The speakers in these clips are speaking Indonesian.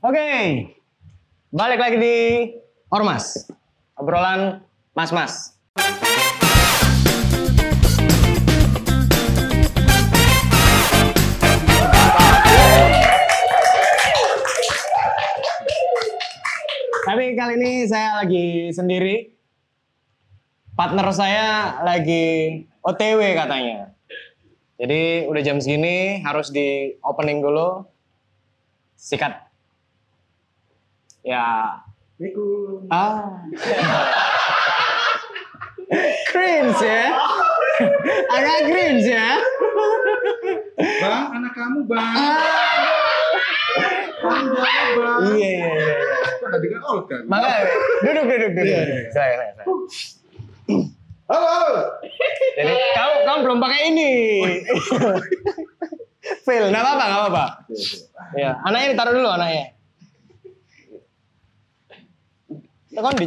Oke, balik lagi di Ormas, obrolan mas-mas. Tapi kali ini saya lagi sendiri. Partner saya lagi OTW katanya. Jadi udah jam segini harus di opening dulu. Sikat. Ya. Ah. cringe ya. Agak cringe ya. Bang, anak kamu bang. Aduh. Iya iya iya. iya. Kok tadi kan all kan? Makanya duduk duduk duduk. Iya, iya. Saya saya. saya. Halo, halo. Jadi kamu kamu belum pakai ini. Phil, nggak apa-apa, nggak apa-apa. Ya, anaknya ditaruh dulu anaknya. Ya kan di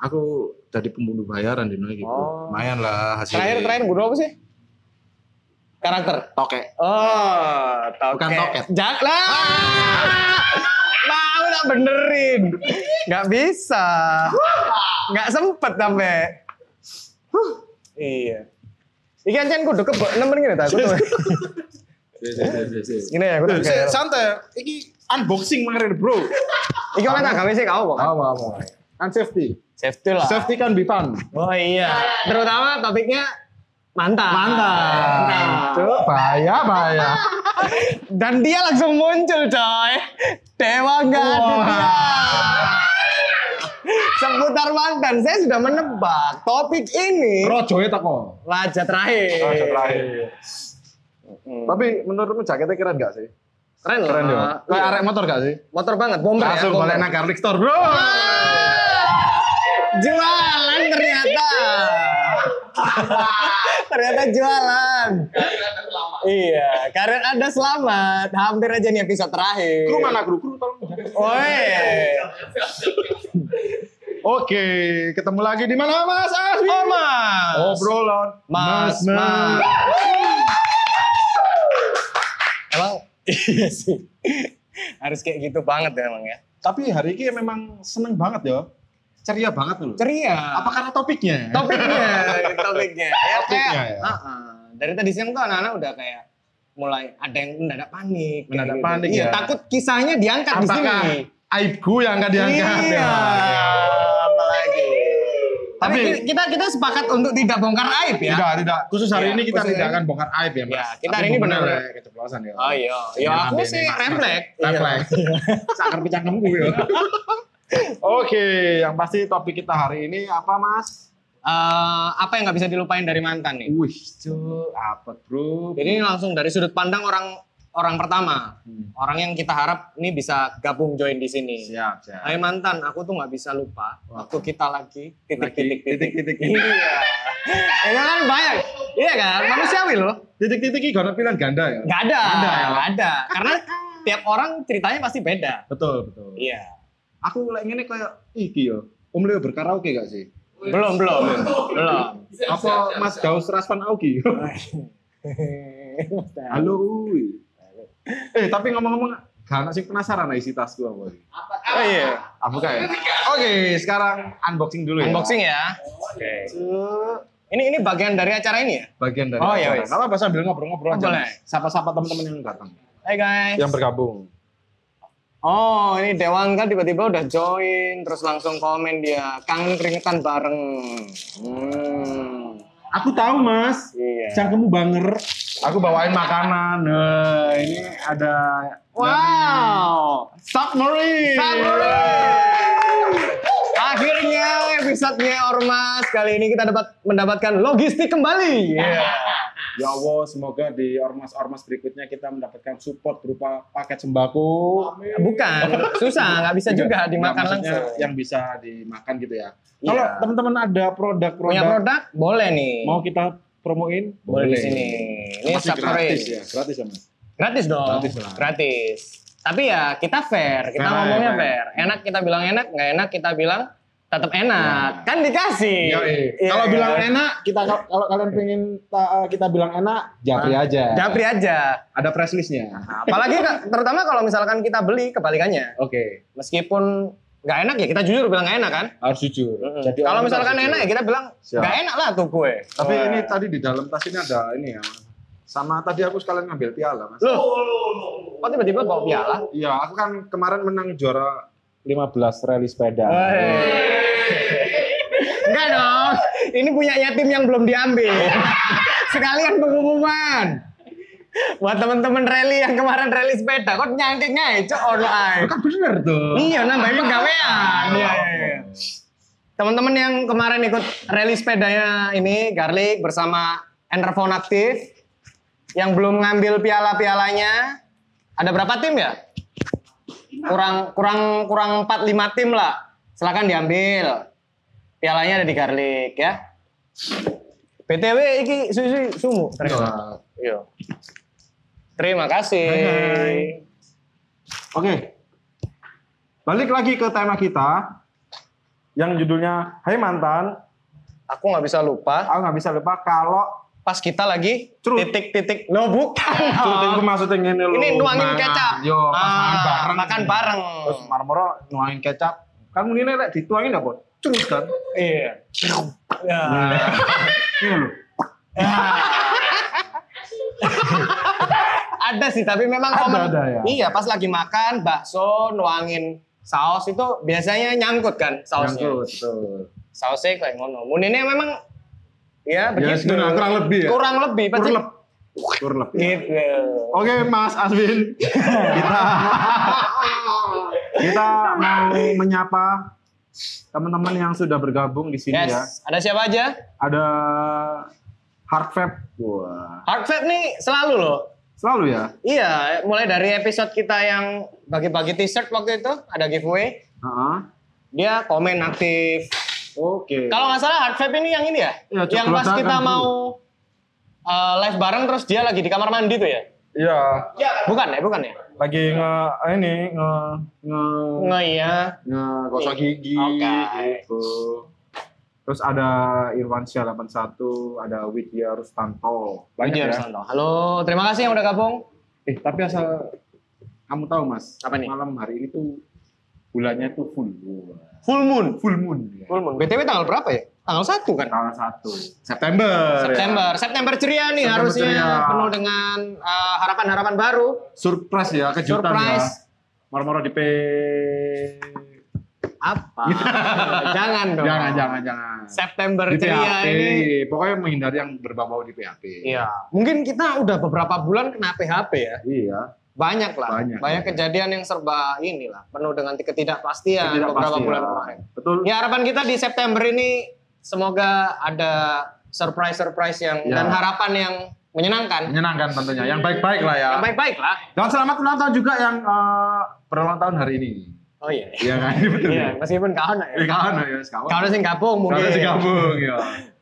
Aku jadi pembunuh bayaran di gitu. Oh. Lumayan lah hasilnya. terakhir terakhir guru apa sih? Karakter. Toke. Oh, toket. Bukan toket. Jangan lah. Mau nak benerin. Nggak bisa. Nggak sempet sampai. Huh, Iya. Iki ancen kudu kebok nemen ngene ta. Kudu. Gini ya, Santai. Iki unboxing kemarin bro. Iki oleh tak gawe sih kau kok. Apa apa. Kan safety. Safety lah. Safety kan be fun. Oh iya. Terutama topiknya mantan. Mantan. Tuh. Bahaya bahaya. Dan dia langsung muncul coy. Dewa enggak dia. Seputar mantan, saya sudah menebak topik ini Rojo ya toko. raja terakhir. Rojo terakhir. Tapi menurutmu jaketnya keren gak sih? Keren loh. Keren ya. Kayak arek motor gak sih? Motor banget, bomber Langsung ya. balik nang garlic store bro. Jualan ternyata. ternyata jualan. Iya, karet Anda selamat. Hampir aja nih episode terakhir. Kru mana kru? Kru tolong. Woi. Oke, ketemu lagi di mana Mas Aswi? Oh, Mas. Obrolan Mas, Mas. Emang iya sih. Harus kayak gitu banget ya emang ya. Tapi hari ini memang seneng banget ya. Ceria banget loh. Ceria. Apa karena topiknya? topiknya? topiknya. Ya, Topiknya kayak, ya. Ah-ah. Dari tadi siang tuh anak-anak udah kayak mulai ada yang mendadak panik. Mendadak gitu. panik Iya, ya. takut kisahnya diangkat di Apakah sini. aibku yang akan diangkat? Iya. Ya. Apalagi. Tapi Tapi- kita kita sepakat untuk tidak bongkar aib ya. Tidak, tidak. Khusus hari Iya, ini kita tidak akan bongkar aib ya, Mas. Ya, kita Tapi hari ini benar ya, keceplosan ya. Oh iya, ya aku sih refleks. Refleks. Sakar picangkemku ya. Oke, yang pasti topik kita hari ini apa, Mas? Eh, apa yang nggak bisa dilupain dari mantan nih? Wih, cu, apa, Bro? Jadi ini langsung dari sudut pandang orang orang pertama, Hmm. orang yang kita harap ini bisa gabung join di sini. Siap, siap. Hai mantan, aku tuh nggak bisa lupa Wah. waktu kita lagi titik Lagi titik titik titik, titik, titik. Iya. Ini kan banyak, iya kan manusiawi loh. Titik-titik ini gak pilihan ganda ya? Nggak ada, Ada ya? ada. Karena tiap orang ceritanya pasti beda. Betul, betul. Iya. Aku lagi ini kayak iki yo. Om Leo berkaraoke gak sih? Belum belum belum. Apa Mas Gaus Raspan Augi? Halo. Eh, tapi ngomong-ngomong gak sih penasaran isi tasku apa iki? Oh iya. Buka ya. Oke, sekarang unboxing dulu ya. Unboxing ya. Oke. Ini ini bagian dari acara ini ya? Bagian dari Oh, iya, wis. Nggak apa-apa sambil ngobrol-ngobrol aja. boleh. Sapa-sapa teman-teman yang datang. Hai guys. Yang bergabung. Oh, ini Dewangga tiba-tiba udah join, terus langsung komen dia, kangen keringetan bareng. Hmm. Aku tahu, Mas. Iya. Cangkemmu banger. Aku bawain makanan. Nah, ini ada Wow. Submarine. Akhirnya episodenya Ormas kali ini kita dapat mendapatkan logistik kembali. Iya. Ya Allah, semoga di ormas-ormas berikutnya kita mendapatkan support berupa paket sembako. Bukan, susah, nggak bisa juga dimakan langsung. Yang bisa dimakan gitu ya. Iya. Kalau teman-teman ada Punya produk-produk produk? Boleh nih. mau kita promoin, Boleh di sini. Ini Masih gratis ya, gratis ya mas. Gratis dong. Gratis lah. Gratis. Tapi ya kita fair, kita Fair, ngomongnya fair. fair. Enak kita bilang enak, nggak enak kita bilang tetap enak. Kan dikasih. Iya, iya. Kalau bilang enak, kita kalau kalian pengen ta- kita bilang enak, japri aja. Japri aja. Ada press listnya. Apalagi Kak, terutama kalau misalkan kita beli kebalikannya. Oke, Meskipun nggak enak ya kita jujur bilang nggak enak kan. harus jujur. Jadi kalau orang misalkan enak ya kita bilang nggak enak lah tuh kue. Tapi Wah. ini tadi di dalam tas ini ada ini ya. Sama tadi aku sekalian ngambil piala, Mas. Loh, kok tiba-tiba bawa piala? Iya, aku kan kemarin menang juara 15 rally sepeda. Enggak dong, ini punya yatim yang belum diambil. Sekalian pengumuman. Buat temen-temen rally yang kemarin rally sepeda, kok nyangkingnya cok ono ae. Kan bener tuh. Iya, nambahin pegawaian. Iya, iya, iya. Teman-teman yang kemarin ikut rally sepedanya ini Garlic bersama Enderphone Aktif yang belum ngambil piala-pialanya ada berapa tim ya? Kurang kurang kurang 4 5 tim lah. Silakan diambil. Pialanya ada di Garlic ya. BTW iki susu sumu ternyata. Iya. Terima kasih. Hai, Oke. Balik lagi ke tema kita yang judulnya Hai mantan. Aku nggak bisa lupa Aku nggak bisa lupa kalau pas kita lagi titik-titik lo bukan Cerut itu maksudnya ngene lho. ini nuangin mangan. kecap Yo, pas Ah, makan bareng. makan bareng Terus marmoro nuangin kecap. Kan ini lek dituangin apa? Cerut kan. iya ya. Ini lho. ada sih tapi memang Ada, komen ada ya? iya pas lagi makan bakso nuangin saus itu biasanya nyangkut kan sausnya Nyangkut, betul. sausnya kayak ngono munine memang ya Ya, begitu kurang lebih ya. kurang lebih pasti Kurlep. Kurlep. ya. gitu Oke Mas Aswin, kita kita mau menyapa teman-teman yang sudah bergabung di sini yes ya. ada siapa aja Ada Hard Vape. Wah, hard vape nih selalu loh selalu ya. Iya, mulai dari episode kita yang bagi-bagi t-shirt waktu itu ada giveaway, Heeh. dia komen aktif. Oke. Kalau nggak salah hard vape ini yang ini ya, Iya, yang pas kita kan mau uh, live bareng terus dia lagi di kamar mandi tuh ya? Iya, Bukan ya, bukan ya? lagi nge ini nge nge Nggak iya. nge gosok gigi Oke. gitu. Terus ada Irwansyah 81, ada Widya Rustanto. Banyak Widya ya. Rustanto. Halo, terima kasih yang udah gabung. Eh, tapi asal kamu tahu Mas, Apa nih? malam hari ini tuh bulannya tuh full. Wah. Full moon. Full moon. Ya. Full moon. BTW tanggal berapa ya? Tanggal 1 kan? Tanggal 1 September. September. September ceria nih September harusnya ceria. penuh dengan uh, harapan-harapan baru. Surprise ya, kejutan Surprise. ya. Moro-moro di P. Apa? jangan dong. Jangan, jangan, jangan. September Di ceria PHP. ini Pokoknya menghindari yang berbau-bau di PHP. Iya. Mungkin kita udah beberapa bulan kena PHP ya. Iya. Banyak lah. Banyak. Banyak kejadian yang serba inilah. Penuh dengan ketidakpastian Tidak beberapa bulan ya. kemarin. Betul. Ya harapan kita di September ini semoga ada surprise-surprise yang Ya. dan harapan yang menyenangkan. Menyenangkan tentunya. Yang baik-baik lah ya. Yang baik-baik lah. Dan selamat ulang tahun juga yang eh, berulang tahun hari ini. Oh iya. Iya kan? Betul. Iya, meskipun kawan ya. Kawan ya, kawan. Kawan sing gabung mungkin. Kawan si gabung ya.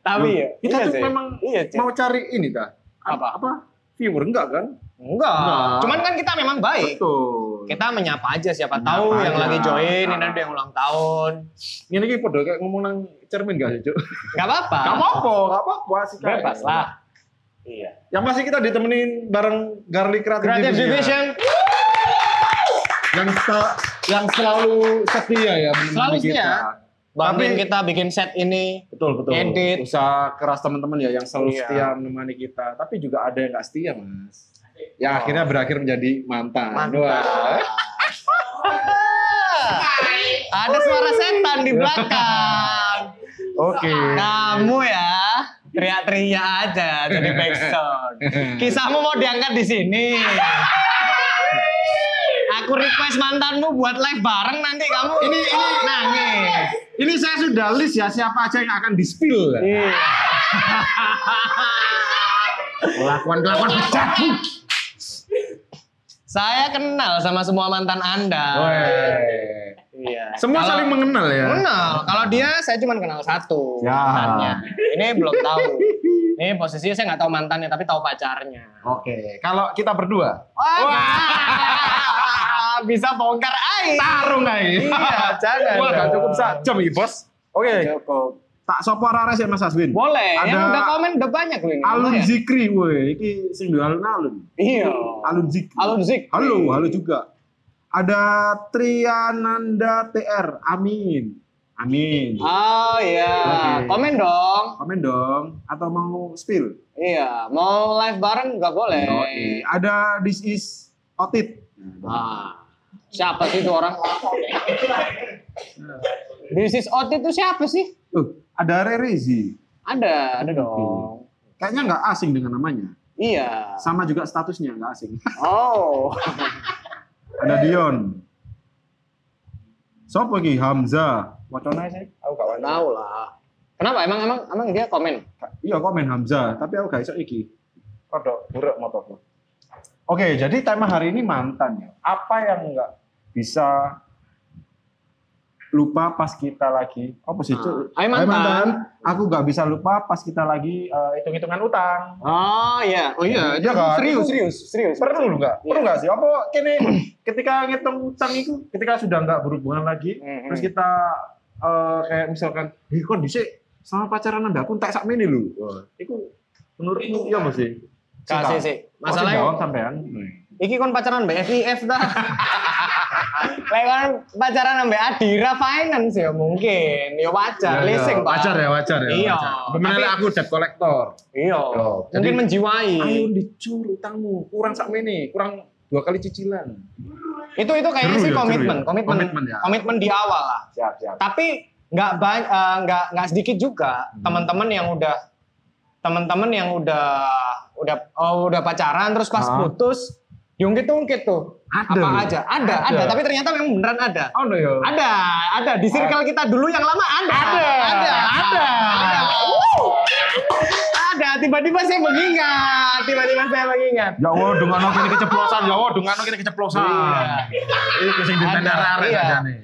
Tapi ya, kita iya tuh sih. memang iya, mau cari ini dah. Apa? Apa? Viewer enggak kan? Enggak. Enggak. Cuman kan kita memang baik. Betul. Kita menyapa aja siapa Menyapa tahu yang aja. lagi join ini ada yang ulang tahun. Ini iki podo kayak ngomong nang cermin gak sih, Cuk? Gak apa-apa. Gak apa-apa, gak apa-apa sih. Bebas lah. Iya. Yang pasti kita ditemenin bareng Garlic Creative, Creative Division. Division Yang se- yang selalu setia ya Selalu kita. Bantuin Tapi- kita bikin set ini. Betul betul. Edit. Usaha keras teman-teman ya yang selalu Iya. setia menemani kita. Tapi juga ada yang nggak setia mas. Yang Oh. akhirnya berakhir menjadi mantan. Mantap. Wah. Ada suara setan di belakang. Oke. Kamu ya teriak-teriak aja jadi backsound. Kisahmu mau diangkat di sini. Aku request mantanmu buat live bareng nanti kamu Ini ini nangis. ini saya sudah list ya siapa aja yang akan di spill. Iya. Kelakuan kelakuan pecabu. Saya kenal sama semua mantan Anda. Iya. Semua Kalau- saling mengenal ya. Kenal. Kalau dia saya cuma kenal satu Ya. mantannya. Ini belum tahu. Ini posisinya saya nggak tahu mantannya tapi tahu pacarnya. Oke, kalau kita berdua Wah, bisa bongkar air. tarung aja. Iya, jangan Wah, gak cukup sejam nih bos. Oke, Cukup. tak sopo arek sih Mas Aswin. Boleh. Ada Yang udah komen udah banyak loh ini. Alun. Zikri, woi, iki sing duwe alun-alun. Iya. Alun Zikri. Alun Zik. Halo, halo juga. Ada Triananda TR. Amin. Amin. Oh iya. Oke. Komen dong. Komen dong atau mau spill? Iya. Mau live bareng nggak boleh. Yoi. Ada this is Otit. Ah. Siapa sih itu orang? Bisnis Ot itu siapa sih? Oh, ada Rerezi. Ada, ada dong. Kayaknya nggak asing dengan namanya. Iya. Sama juga statusnya nggak asing. Oh. ada Dion. Sopo iki Hamzah. Wacana sih? Aku gak Tahu lah. Kenapa? Emang emang emang dia komen? Iya komen Hamzah, tapi aku gak iso iki. Kodok buruk motorku. Oke, jadi tema hari ini mantan ya. Apa yang nggak bisa lupa pas kita lagi apa sih itu? Ah, ayo mantan. Aku nggak bisa lupa pas kita lagi eh, hitung-hitungan utang. Oh iya, oh iya, Iya kan? serius, Itu- serius, serius. Perlu nggak? Iya. Perlu nggak sih? Apa kini ketika ngitung utang itu, ketika sudah nggak berhubungan lagi, Mhm. terus kita eh, kayak misalkan, "Ih, kok dhisik sama pacaran ambek aku tak sak lho." Wah, iku menurutmu iya apa sih? Kasih sih. Masalahnya jawab sampean. Iki kon pacaran mbak FIF dah. Lek kon pacaran mbak Adira Finance ya mungkin, ya wajar, leasing Pak. wajar ya, wajar ya. Iya. Pemenang aku debt collector. Iya. Mungkin jadi- menjiwai. Ayo dicur utangmu, kurang sak mene, kurang dua kali cicilan. Itu itu kayaknya sih ya, komitmen, ya. komitmen, Komitmen ya. komitmen di awal lah. Siap, siap. Tapi nggak banyak, nggak nggak sedikit juga Hmm. teman-teman yang udah teman-teman yang udah udah oh, udah pacaran terus pas Ah. putus diungkit-ungkit tuh Ada apa aja ada, Ada. ada tapi ternyata memang beneran ada Oh, no, yo. ada ada di circle kita dulu yang lama ada Ada. ada ada ada ada tiba-tiba saya mengingat tiba-tiba saya mengingat Ya Allah, dengan kene keceplosan, ya Allah, dengan kene keceplosan. Iya. Ini sing ditanya Ada, arek iya. aja nih.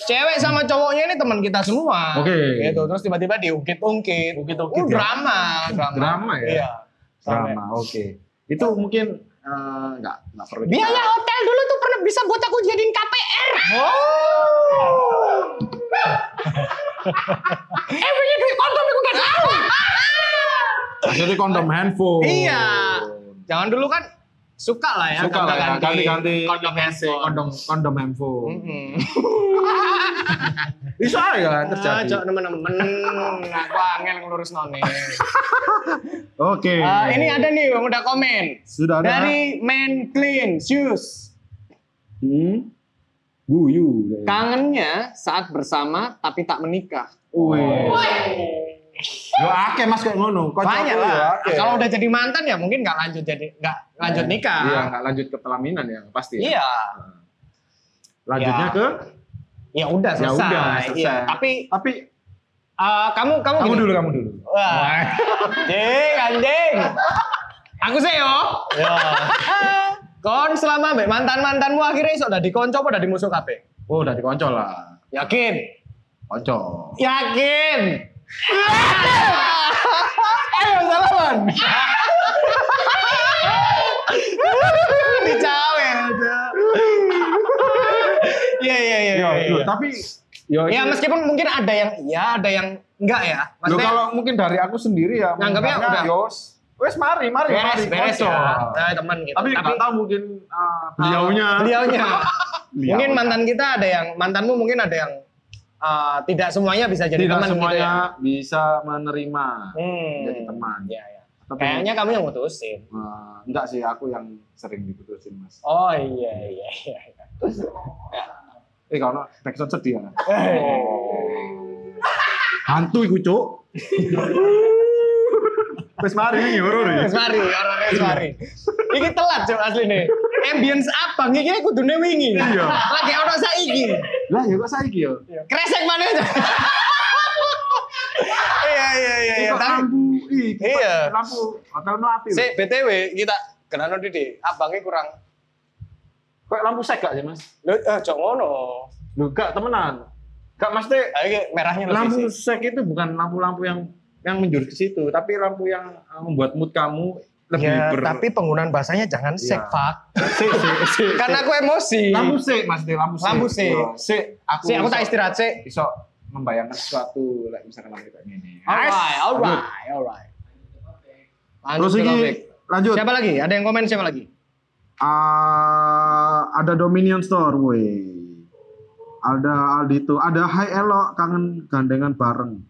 cewek sama cowoknya ini teman kita semua Oke. gitu terus tiba-tiba diungkit-ungkit Ungkit-ungkit Uh, ya? drama drama Drama ya? iya Drama, oke. Itu mungkin eh, nggak nggak perlu kita- Biaya hotel dulu tuh pernah bisa buat aku jadiin KPR. Oh. eh punya duit kondom aku gak tahu. Jadi kondom handphone. Iya. Jangan dulu kan suka lah ya. Suka lah ya, ganti-ganti kondom handphone. kondom kondom handphone. Mm-mm. Bisa ya terjadi. cok temen-temen, aku angel ngelurus noni. Oke. Eh, ini ada nih yang udah komen sudah ada. dari Man Clean Shoes. Hmm. Guyu. Kangennya saat bersama tapi tak menikah. Wih. Yo akeh Mas kayak ngono. Banyak yo lah. akeh. Kalau udah jadi mantan ya mungkin nggak lanjut jadi nggak lanjut nikah. Iya, nggak lanjut ke pelaminan ya, pasti. ya. Iya. Lanjutnya Ya. ke Ya udah Ya selesai. udah, selesai. Iya. Tapi tapi eh, kamu kamu kamu gini. dulu, kamu dulu. Wah. Anjing, anjing. Aku sih yo. Ya. Kon selama mantan-mantanmu akhirnya iso dadi konco apa dadi musuh kabeh? Oh, udah dikoncol lah. Yakin? Konco. Yakin. Ayo salaman. Dicawe aja. Iya iya iya. Yo, iya, iya. tapi yo Ya ini- meskipun mungkin ada yang iya, ada yang enggak ya. Loh, Maksudnya kalau mungkin dari aku sendiri ya, Nganggapnya udah. Yos, wes mari, mari, beres mari, beres ya. Nah, teman gitu. Tapi nggak tahu mungkin uh, beliaunya. beliaunya. Beliaunya. mungkin mantan kita ada yang mantanmu mungkin ada yang uh, tidak semuanya bisa jadi tidak teman gitu semuanya ya. bisa menerima Hmm. jadi teman. Iya, iya. Tapi Kayaknya kamu yang mutusin. uh, enggak sih, aku yang sering diputusin mas. Oh iya iya iya. iya. Eh kalau backsound sedih ya. Hantu iku cuk. Wes mari horor ya. Wes mari, wes mari. Iki telat cok asli nih. Ambience apa? Iki kudune wingi. Iya. Lagi ono saiki. Lah ya kok saiki ya. Kresek mana aja. Iya iya iya. Iya. lampu, ih, Iya. lampu hotel no api. si BTW kita kenapa Didi? Abangnya kurang. Kok lampu sek gak sih mas? Lo eh cok ngono. Lu gak temenan. Gak mesti Ah, Iki merahnya lampu sek itu bukan lampu-lampu yang yang menjurus ke situ, tapi lampu yang uh, membuat mood kamu lebih Ya, ber... tapi penggunaan bahasanya jangan Iya. sek, Pak. sik sik sik. Karena aku emosi. lampu sik mas lampu sik. Lampu sik. Iya, Sik aku Sik, aku tak istirahat sik. Iso membayangkan sesuatu like misalkan lagi kayak gini. Alright, alright, alright. Lanjut Terus ini lanjut. Siapa lagi? Ada yang komen siapa lagi? Ah, ada Dominion Store, woi. Ada Aldito, ada Hai Elo kangen gandengan bareng.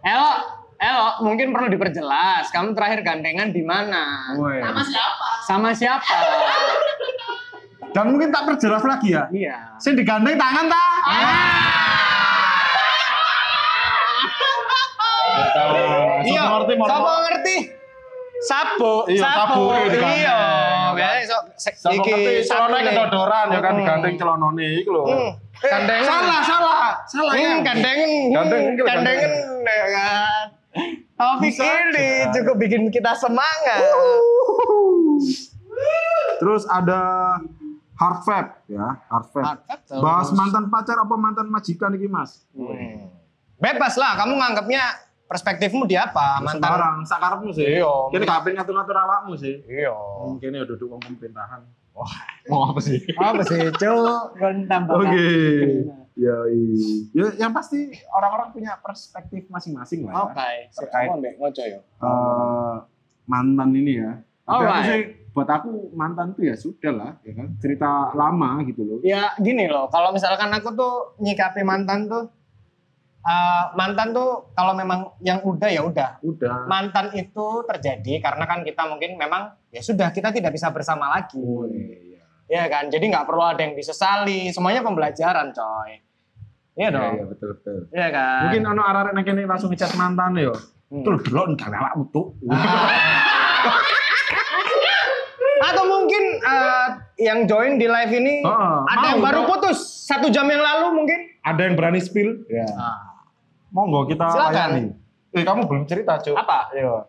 Elo, Elo, mungkin perlu diperjelas. Kamu terakhir gandengan di mana? Woi. Sama siapa? Dan mungkin tak perjelas lagi ya. Iya. Sing digandeng tangan ta? Iya, ngerti Sopo ngerti? Sabu, Iya, sabu, iya. Iya, biasanya sok Sama iki ngerti celana kedodoran ya kan Hmm. digandeng celonone iku lho. Hmm. Gandengan. Salah, salah. Salah ya. Hmm, gandengan. Gandeng, lho, gandengan ya kan. Topik Bisa ini aja. cukup bikin kita semangat. Terus ada hard ya, hard terus. Bahas mantan pacar apa mantan majikan iki, Mas? Hmm. Bebas lah, kamu nganggapnya perspektifmu di apa? Mantan. Sembarang, sakarepmu sih. Iya. Kini kabeh ngatur-ngatur awakmu sih. Iya. Mungkin ya duduk wong pemerintahan. Wah, mau apa sih? Apa sih, Cuk? Kan tambah. Oke. Ya, ya, yang pasti orang-orang punya perspektif masing-masing lah. ya. Oke. Terkait- Mbak ngoco ya. Eh, mantan ini ya. Alright. buat aku mantan tuh ya sudah lah, ya kan. Cerita lama gitu loh. Ya gini loh, kalau misalkan aku tuh nyikapi mantan tuh eh, mantan tuh kalau memang yang udah ya udah. Udah. Mantan itu terjadi karena kan kita mungkin memang ya sudah kita tidak bisa bersama lagi. Oh, iya. Ya kan? Jadi nggak perlu ada yang disesali, semuanya pembelajaran, coy. Iya dong. Iya, betul betul. Iya kan? Mungkin ono arek nek kene langsung ngechat mantan yo. Hmm. Tuh delok gawe awakmu tuh. Atau mungkin eh, yang join di live ini ada yang baru putus satu jam yang lalu mungkin. Ada yang berani spill? Ya. Monggo kita Silakan. layani. Eh kamu belum cerita, Cuk. Apa? Ayo.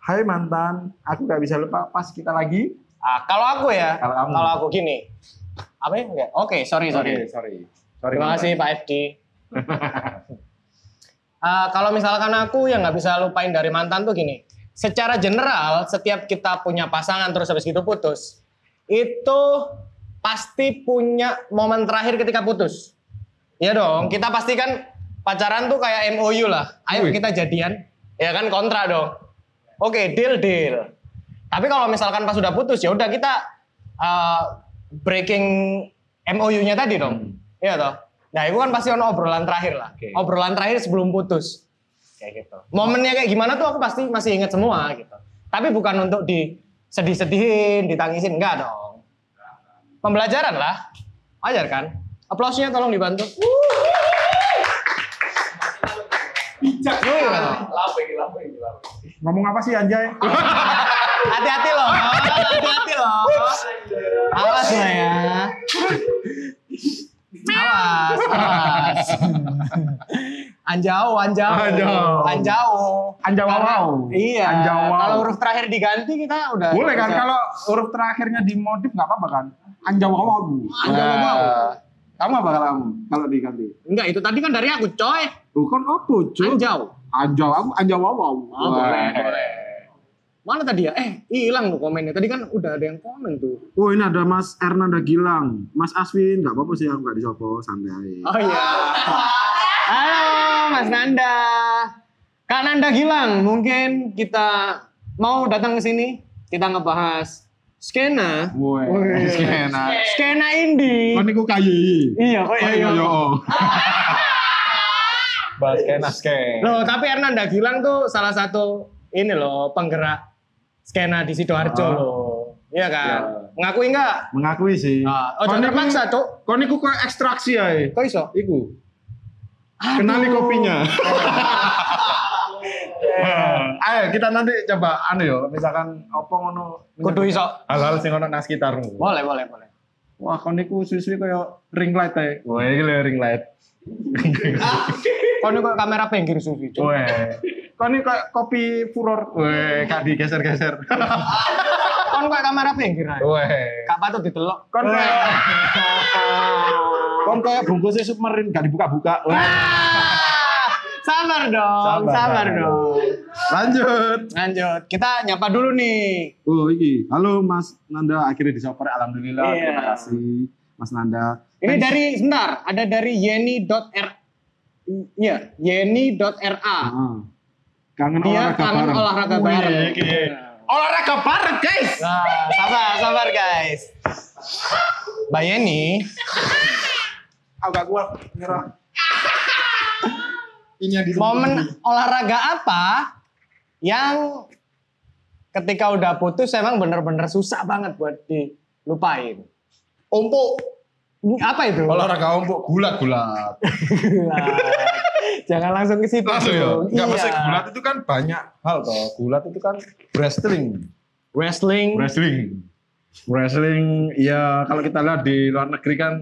Hai mantan, aku gak bisa lupa pas kita lagi. Ah, kalau aku ya, Kalau aku gini. Apa ya? Enggak. Oke, sorry, sorry. Oke, sorry. Sorry. Terima kasih Pak FD. Ah, kalau misalkan aku yang nggak bisa lupain dari mantan tuh gini. Secara general, setiap kita punya pasangan terus habis gitu putus, itu pasti punya momen terakhir ketika putus. Iya dong, kita pasti kan pacaran tuh kayak MOU lah. Ayo kita jadian. Ya kan kontra dong. Oke, deal deal. Tapi kalau misalkan pas sudah putus ya udah kita uh, breaking MOU-nya tadi dong. Iya toh. Nah, itu kan pasti ono obrolan terakhir lah. Oke. Obrolan terakhir sebelum putus. Kayak gitu. Momennya kayak gimana tuh aku pasti masih ingat semua gitu. Tapi bukan untuk di sedih-sedihin, ditangisin enggak dong. Pembelajaran lah. Wajar kan? Aplausnya tolong dibantu. Bijak. Ngomong apa sih Anjay? Hati-hati loh, hati-hati loh. Awas lah ya. Awas, awas. Anjau, anjau. Anjau. Anjau. Anjawawau. Karena- Iya. Anjawau. Kalau huruf terakhir diganti kita udah Boleh kan kalau huruf terakhirnya dimodif nggak apa-apa kan? Anjawawau. Anjawawau. Nah, Kamu apa kamu? Kalau diganti? Enggak, itu tadi kan dari aku, coy. Bukan apa, cuy? Anjau. Anjaw, aku anjawawau. Oh, boleh, boleh. Mana tadi ya? Eh, hilang tuh komennya. Tadi kan udah ada yang komen tuh. Oh ini ada Mas Ernanda Gilang, Mas Aswin, nggak apa-apa sih aku nggak disopo, santai. Oh iya. Halo Mas Nanda. Kak Nanda Gilang, mungkin kita mau datang ke sini. Kita ngebahas skena. Woi, skena. Skena indie. Kan iku kayi. Iya, oh iya. iya. Bahas skena skena. Loh, tapi Ernanda Gilang tuh salah satu ini loh penggerak skena di Sidoarjo Ah. loh. Iya kan? Iya. Ngakui enggak? Mengakui sih. Ah, oh, jangan niku- terpaksa, Cuk. Kon niku kok ekstraksi ae. Kok iso? Iku. Kenali kopinya. Ayo kita nanti coba anu yo, misalkan opo ngono Kudu iso. hal-hal sing ono nang sekitarmu. Boleh, boleh, boleh. Wah, kon niku suwi-suwi kaya ring light ae. Wah, iki lho ring light. Ini kok kamera pinggir sufi, Cuk. Kon iki kayak kopi furor. Weh, gak digeser-geser. Kon kok kamera pinggir ae. Weh. Gak patut ditelok. Kon kayak kon kayak bungkusnya submarine gak dibuka-buka. Ah, sabar dong, Sabar, dong. Lanjut. Lanjut, kita nyapa dulu nih. Oh, iki. Halo Mas Nanda, akhirnya disopor alhamdulillah. Iya. Terima kasih. Mas Nanda. Ini dari sebentar, ada dari yeni.r Iya, yeni.ra. Ah. Kangen Dia olahraga kangen bareng. olahraga Wih, bareng. iki. Olahraga bareng, guys. Nah, sabar, sabar guys. Mbak Yeni, Aku gak kuat nyerah. Ini yang di momen olahraga apa yang ketika udah putus emang bener-bener susah banget buat dilupain? ompok. Ini Apa itu? Olahraga ompok gulat-gulat. Gulat. Jangan langsung ke situ. Langsung ya. Enggak Iya. maksudnya gulat itu kan banyak hal toh. Gulat itu kan wrestling. Wrestling. Wrestling. Wrestling ya kalau kita lihat di luar negeri kan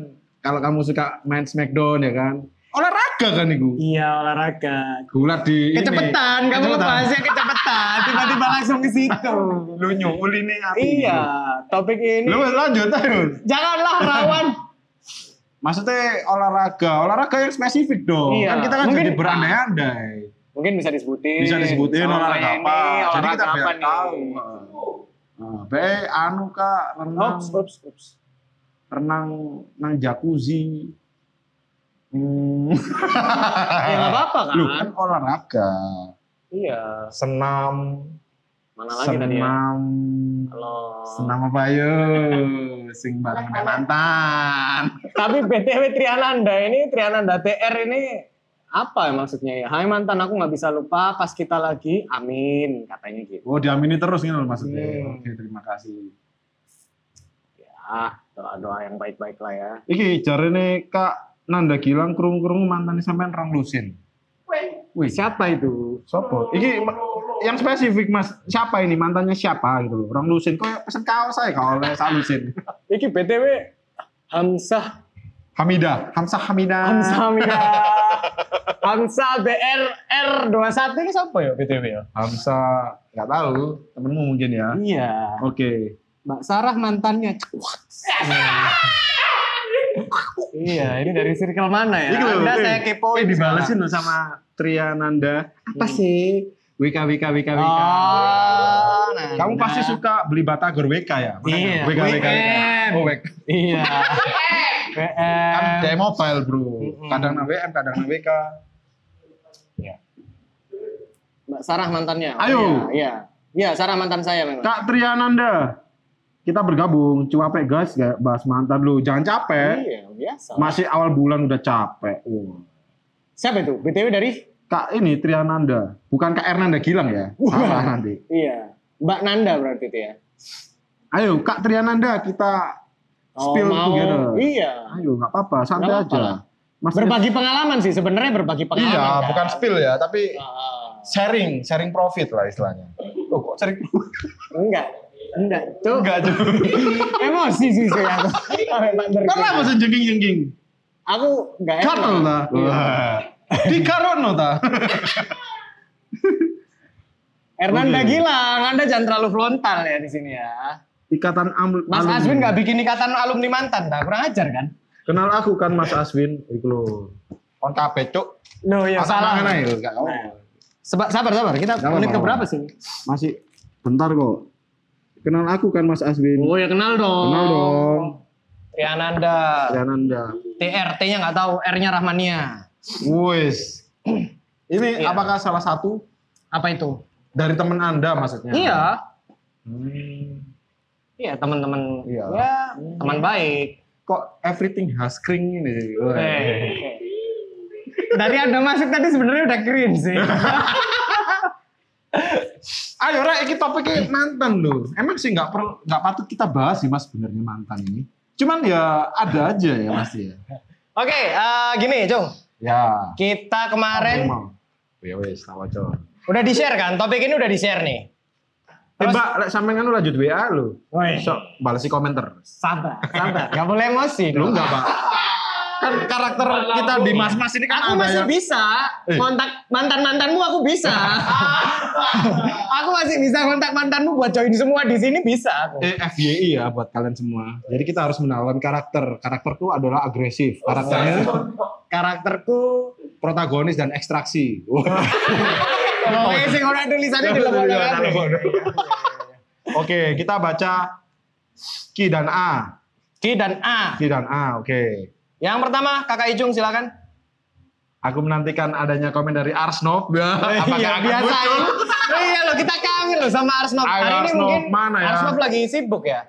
kalau kamu suka main Smackdown ya kan. Olahraga kan itu. Iya olahraga. Gulat di ini. Kecepetan, kamu Kecepetan. ngebahasnya kecepetan. Tiba-tiba langsung ke situ. Lu nyuul ini api. Iya, topik ini. Lu lanjut ayo. Janganlah rawan. Maksudnya olahraga, olahraga yang spesifik dong. Iya. Kan kita kan Mungkin- jadi berandai-andai. Mungkin bisa disebutin. Bisa disebutin Sama olahraga ini, apa. Jadi olahraga kita biar nih? tahu. Nah, be anu kak renang, Ups, ups, ups. renang nang jacuzzi. Hmm. Ya nggak apa-apa kan? Lu kan olahraga, Iya. senam, Mana lagi tadi ya? senam, senam apa yo? Sing bareng mantan. tapi BTW Triananda ini Triananda TR ini apa ya maksudnya ya? Hai mantan aku nggak bisa lupa pas kita lagi amin katanya gitu. Oh diamini terus gitu loh maksudnya. Hmm. Oke terima kasih. Ya doa-doa yang baik-baik lah ya. Iki jarene Kak Nanda Gilang krung-krung mantan sampean Rong Lusin. Wih siapa itu? Sopo? Iki yang spesifik Mas, siapa ini mantannya siapa gitu loh. Rong Lusin kok pesen kaos saya kalau oleh Sa Lusin. Iki BTW Hamzah Hamida, Hamzah Hamida. Hamzah Hamida. Hamzah BR R21 ini siapa ya BTW ya? Hamzah nggak tahu, temenmu mungkin ya. Iya. Oke. Mbak Sarah mantannya. iya, ini dari circle mana ya? Loh, Anda eh, saya kepoin Eh dibalesin loh sama Triananda. Apa sih? Wika Wika Wika Wika. Oh, nah, Kamu nah. pasti suka beli batagor WK ya? Makanya Iya, WK WK. Oh, WK. Iya. Kan WM. kayak mobile, Bro. Kadang na WM, kadang na WK. Mbak Sarah mantannya. Oh, Ayo. Iya, iya. Iya, Sarah mantan saya memang. Kak Triananda. Kita bergabung, capek guys, gak bahas mantan lu. Jangan capek. Iya, biasa. Masih awal bulan udah capek. Wah. Siapa itu? BTW dari? Kak ini Triananda, bukan Kak Ernanda Gilang ya. Salah nanti. Iya. Mbak Nanda berarti itu ya. Ayo Kak Triananda kita Oh, spill mau. together. Iya. Ayo nggak apa-apa, santai Nggak apa-apa aja. lah. Mas Berbagi pengalaman sih sebenarnya berbagi pengalaman. Iya, kan? bukan spill ya, tapi Ah, sharing, sharing profit lah istilahnya. Oh, kok sharing? enggak. Enggak. Tuh. Enggak aja. Emosi sih saya tak. Karena apa sih jengking-jengking? Aku enggak enak. Gatel ta. Di karono ta. Hernanda Oke. Gilang, Anda jangan terlalu frontal ya di sini ya. Ikatan am Mas alumni. Aswin nggak bikin ikatan alumni mantan, dah kurang ajar kan? Kenal aku kan Mas Aswin, iku lho. On kabeh, Cuk. Loh ya salah. gak apa. Seba- sabar sabar, kita menit ke berapa sih? Masih bentar kok. Kenal aku kan Mas Aswin. Oh ya kenal dong. Kenal dong. Triananda. Triananda. TR, T-nya nggak tahu, R-nya Rahmania. Wis. Ini Iya. apakah salah satu Apa itu? dari teman Anda maksudnya? Iya. Hmm. Iya teman-teman. Iya. Ya, teman baik. Kok everything has kring ini. Eh. Dari Anda masuk tadi sebenarnya udah cringe sih. Ayo Ra, ini topiknya mantan loh. Emang sih nggak perlu nggak patut kita bahas sih mas sebenarnya mantan ini. Cuman ya ada aja ya pasti ya. Oke, eh, gini, Cung. Ya. Kita kemarin Emang. Ya tahu aja. udah di-share kan? Topik ini udah di-share nih. Eh mbak, lek sampean kan lanjut WA lo. Woi, So, balesi komentar. sabar, sabar. Gak boleh emosi. Lu enggak pak? Kan karakter kita di mas-mas ini kan Aku masih yang... bisa Eh. kontak mantan-mantanmu aku bisa. aku masih bisa kontak mantanmu buat join semua di sini bisa aku. Eh, FYI ya buat kalian semua. Jadi kita harus mengenalkan karakter. Karakterku adalah agresif. Karakternya Karakterku protagonis dan ekstraksi. Wah. Pokoknya sing ora tulisannya di lembaga kabeh. Oke, kita baca Ki dan A. Q dan A. Q dan A, oke. Yang pertama, Kakak Icung silakan. Aku menantikan adanya komen dari Arsnov. Apakah iya, akan biasa. muncul? Oh iya loh, kita kangen loh sama Arsnov. Ayo, Hari ini Arsnov, mungkin mana ya? Arsnov lagi sibuk ya.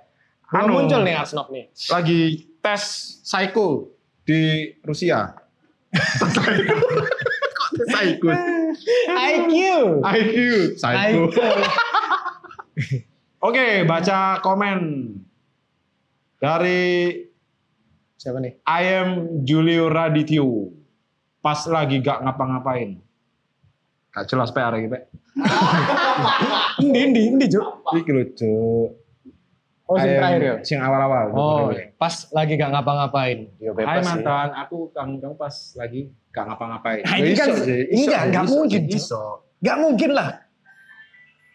Belum Anu. muncul nih Arsnov nih. Lagi tes psycho di Rusia. Kok tes psycho? IQ. IQ. Psycho. IQ. Oke, baca komen dari Siapa nih? I am Julio Radityo. Pas lagi gak ngapa-ngapain. Gak jelas PR lagi, Pak. Ini, ini, ini, Cuk. Iki lho, Cuk. Oh, sing am- terakhir ya? Sing awal-awal. Oh, pas lagi gak ngapa-ngapain. Yo Hai bebas sih. mantan, aku kangen kamu pas lagi gak ngapa-ngapain. Nah, ini kan- enggak iso mungkin. Iso. Gak mungkin lah.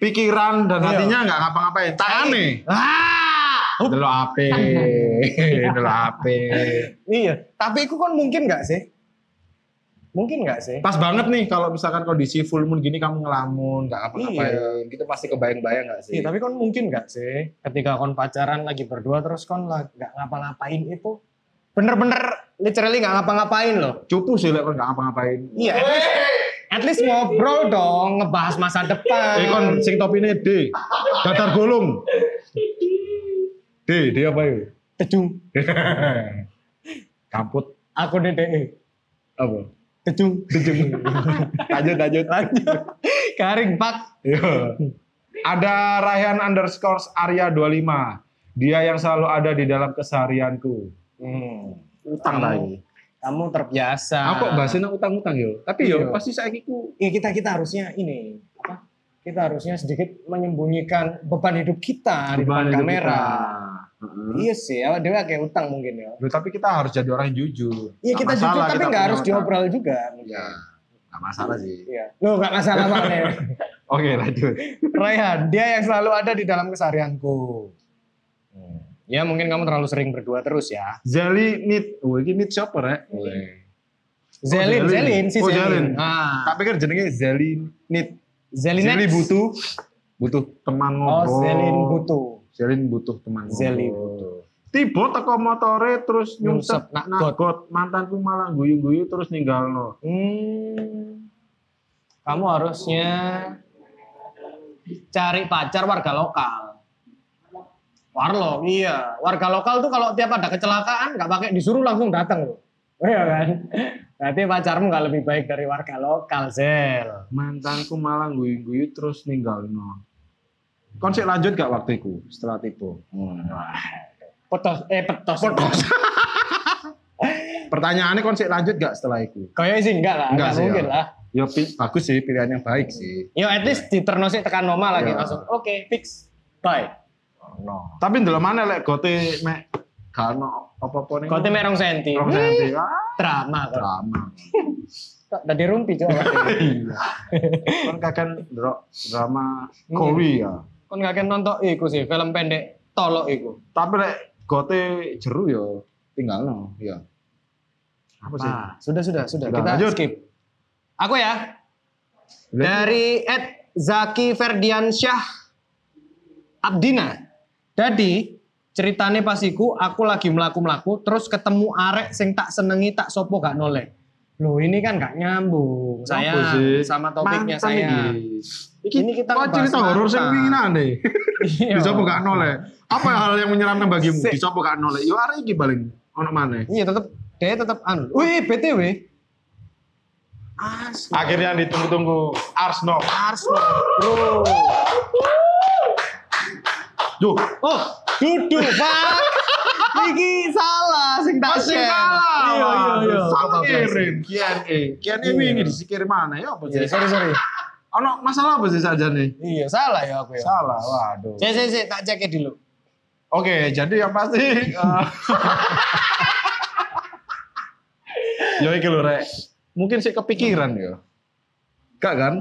Pikiran dan Iya. hatinya gak ngapa-ngapain. Tangane. Ah! Delok HP. Delok HP. Iya, tapi itu kan mungkin gak sih? Mungkin gak sih? Pas banget nih kalau misalkan kondisi full moon gini kamu ngelamun, gak ngapa-ngapain. Gitu pasti kebayang-bayang gak sih? Iya, tapi kan mungkin gak sih? Ketika kon pacaran lagi berdua terus kon lah gak ngapa-ngapain itu bener-bener literally gak ngapa-ngapain loh. Cupu sih lek kon gak ngapa-ngapain. Iya, at least, at least ngobrol dong, ngebahas masa depan. Eh kon sing topine D. Datar gulung. D, D apa ya? Tejung, Kamput aku DDE. apa? Tejung. Lanjut, lanjut. Lanjut. Garing pak. Iya. Ada Rayhan underscore Arya 25. Dia yang selalu ada di dalam keseharianku. Hmm. Utang Kamu- lagi. Kamu terbiasa. Aku bahasnya utang-utang yo. Tapi yo Iya. pasti saya ku Iya kita kita harusnya ini apa? Kita harusnya sedikit menyembunyikan beban hidup kita di depan beban hidup kamera. kita. Heeh. Iya sih, dewa kayak utang mungkin ya. Loh, tapi kita harus jadi orang yang jujur. Iya kita jujur tapi nggak harus diobrol juga. Ya, nggak masalah sih. Iya. Lo nggak masalah banget. Oke lanjut. Raihan, dia yang selalu ada di dalam keseharianku. Hmm. Ya mungkin kamu terlalu sering berdua terus ya. Zelly Nit. Oh, ini Nit siapa rek? Zelin, Zelin. Zelin, si Oh, Zelin. Zelin. Ah. Tak pikir jenenge Zelly Nit. Zelin butuh butuh teman Oh, ngobrol. Zelin butuh. Zelin butuh teman ngobrol. butuh. Tiba teko motore terus Nyungsep nakgot. nakgot mantanku malah guyu-guyu terus ninggalno. Hmm. Kamu harusnya cari pacar warga lokal. Warlo, iya. Warga lokal tuh kalau tiap ada kecelakaan nggak pakai disuruh langsung datang loh. Iya kan? Berarti pacarmu nggak lebih baik dari warga lokal, Zel. Mantanku malah guyu-guyu terus ninggalno. Kon sik lanjut gak waktu itu setelah tipu? Petos, eh petos. Petos. Pertanyaannya kon sik lanjut gak setelah itu? Kayaknya sih enggak lah, Enggak enggak, sih, mungkin ya. lah. Ya pi- bagus sih pilihan yang baik sih. Yo at least di ternosik tekan normal lagi Ya. langsung. Oke, fix. Bye. No. Tapi ndelok mana lek gote mek gak ono apa-apa ning. Tim merong senti. Rong senti. Ah, Drama kok. drama. Kok Tadi rumpi coba. Iya. Kakek ndelok drama. Korea. Kon gak kan nonton iku sih, film pendek tolok iku. Tapi lek gote jeru yo tinggalno, ya. Apa sih? Ah, sudah sudah sudah. Sudah, Kita lanjut. skip. Aku ya. Dari Ed Zaki Ferdiansyah Abdina. Jadi ceritane pas iku aku lagi melaku-melaku terus ketemu arek sing tak senengi tak sopo gak noleh. Loh ini kan gak nyambung saya sama topiknya Mantan saya. iki. Iki Ini kita kok ngebahas cerita horor sing winginan deh. Dicoba gak noleh. Apa hal yang menyeramkan bagimu? Dicoba gak noleh. Yo arek iki paling ono maneh. Iya tetap dia tetap anu. Wih BTW. As. Akhirnya ditunggu-tunggu Arsenal. Arsenal, bro. Duh, Oh, duduk, Pak. Iki salah sing tak share. kalah. Iya, iya, iya. Salah kirim Q&A. Q&A Iya. wingi disikir mana ya apa Iya, sih? sorry, sorry. Ono masalah apa sih saja nih? Iya, salah ya aku ya. Salah, waduh. Cek, cek, cek, tak cek dulu. Oke, jadi yang pasti eh, Ya iki lho, Rek. Mungkin sih kepikiran ya. Enggak kan?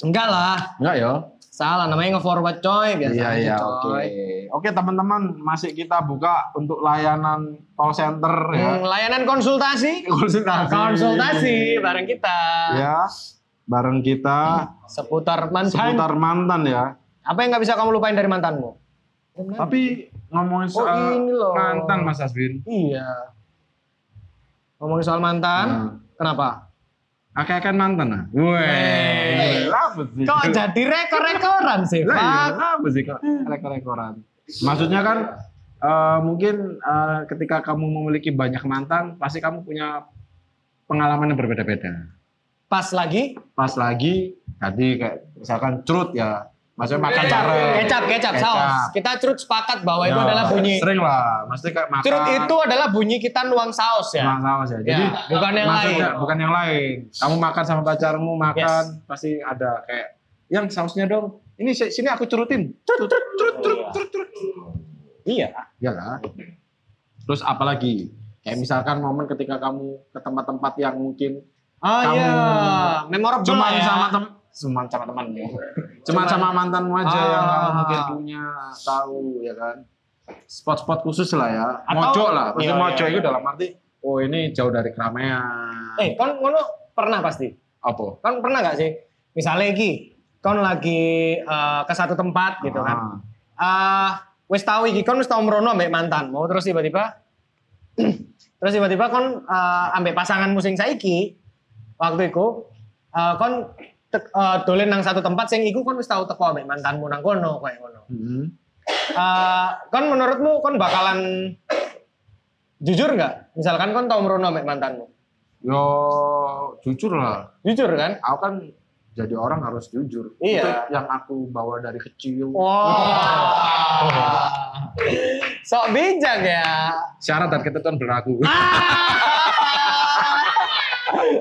Enggak lah, Enggak ya? Salah. Namanya nge-forward coy, biasa Iya, aja iya, coy. oke. Oke, teman-teman, masih kita buka untuk layanan call center ya. Hmm, layanan konsultasi. Konsultasi. Konsultasi bareng kita. Ya, bareng kita Seputar mantan. seputar mantan ya. Apa yang nggak bisa kamu lupain dari mantanmu? Tapi ngomongin Oh, soal ini loh. mantan Mas Aswin. Iya. Ngomongin soal mantan, Nah. kenapa? Akeh-akehan mantan nah. Weh, sih? Kok jadi rekor-rekoran sih, Lah, iya, Pak? apa sih kok rekor-rekoran? Maksudnya kan eh, mungkin eh, ketika kamu memiliki banyak mantan, pasti kamu punya pengalaman yang berbeda-beda. Pas lagi Pas lagi tadi kayak misalkan truth ya, maksudnya makan bareng. kecap, kecap, saus. Kita cerut sepakat bahwa itu Ya, adalah bunyi. Sering lah, maksudnya kayak makan. Cerut itu adalah bunyi kita nuang saus ya. Nuang saus ya. Ya, Jadi bukan yang lain. bukan yang lain. Kamu makan sama pacarmu makan pasti ada kayak yang sausnya dong. Ini si- sini aku cerutin. Cerut cerut cerut cerut cerut. cerut. Iya. Iya kan? Terus apalagi? Kayak misalkan momen ketika kamu ke tempat-tempat yang mungkin Oh Kamu iya, memorable cuma lah ya. sama cuma sama temanmu. Cuma Cuman- sama mantanmu aja yang kamu Ah. mungkin punya tahu ya kan. Spot-spot khusus lah ya. Atau- Mojo lah. Maksudnya Iya, mojo iya, itu iya. dalam arti oh ini jauh dari keramaian. Eh, kon ngono pernah pasti. apa? Kon pernah nggak sih? Misalnya iki, kon lagi eh, ke satu tempat gitu kan. Ah. Ah, wis tahu iki kon wis tau merono ambek mantanmu terus tiba-tiba terus tiba-tiba kon eh, ambek pasanganmu sing saiki waktu iku eh, kon tek- eh, dolen nang satu tempat sing iku kon wis tau teko ambek mantanmu nang kono kayak ngono. Hmm. Eh, kon menurutmu kon bakalan jujur nggak? Misalkan kon tau merono ambek mantanmu. Yo jujur lah. Jujur kan? Aku kan jadi orang harus jujur. Iya. Itu yang aku bawa dari kecil. Wow. Sok bijak ya. Syarat dan ketentuan berlaku.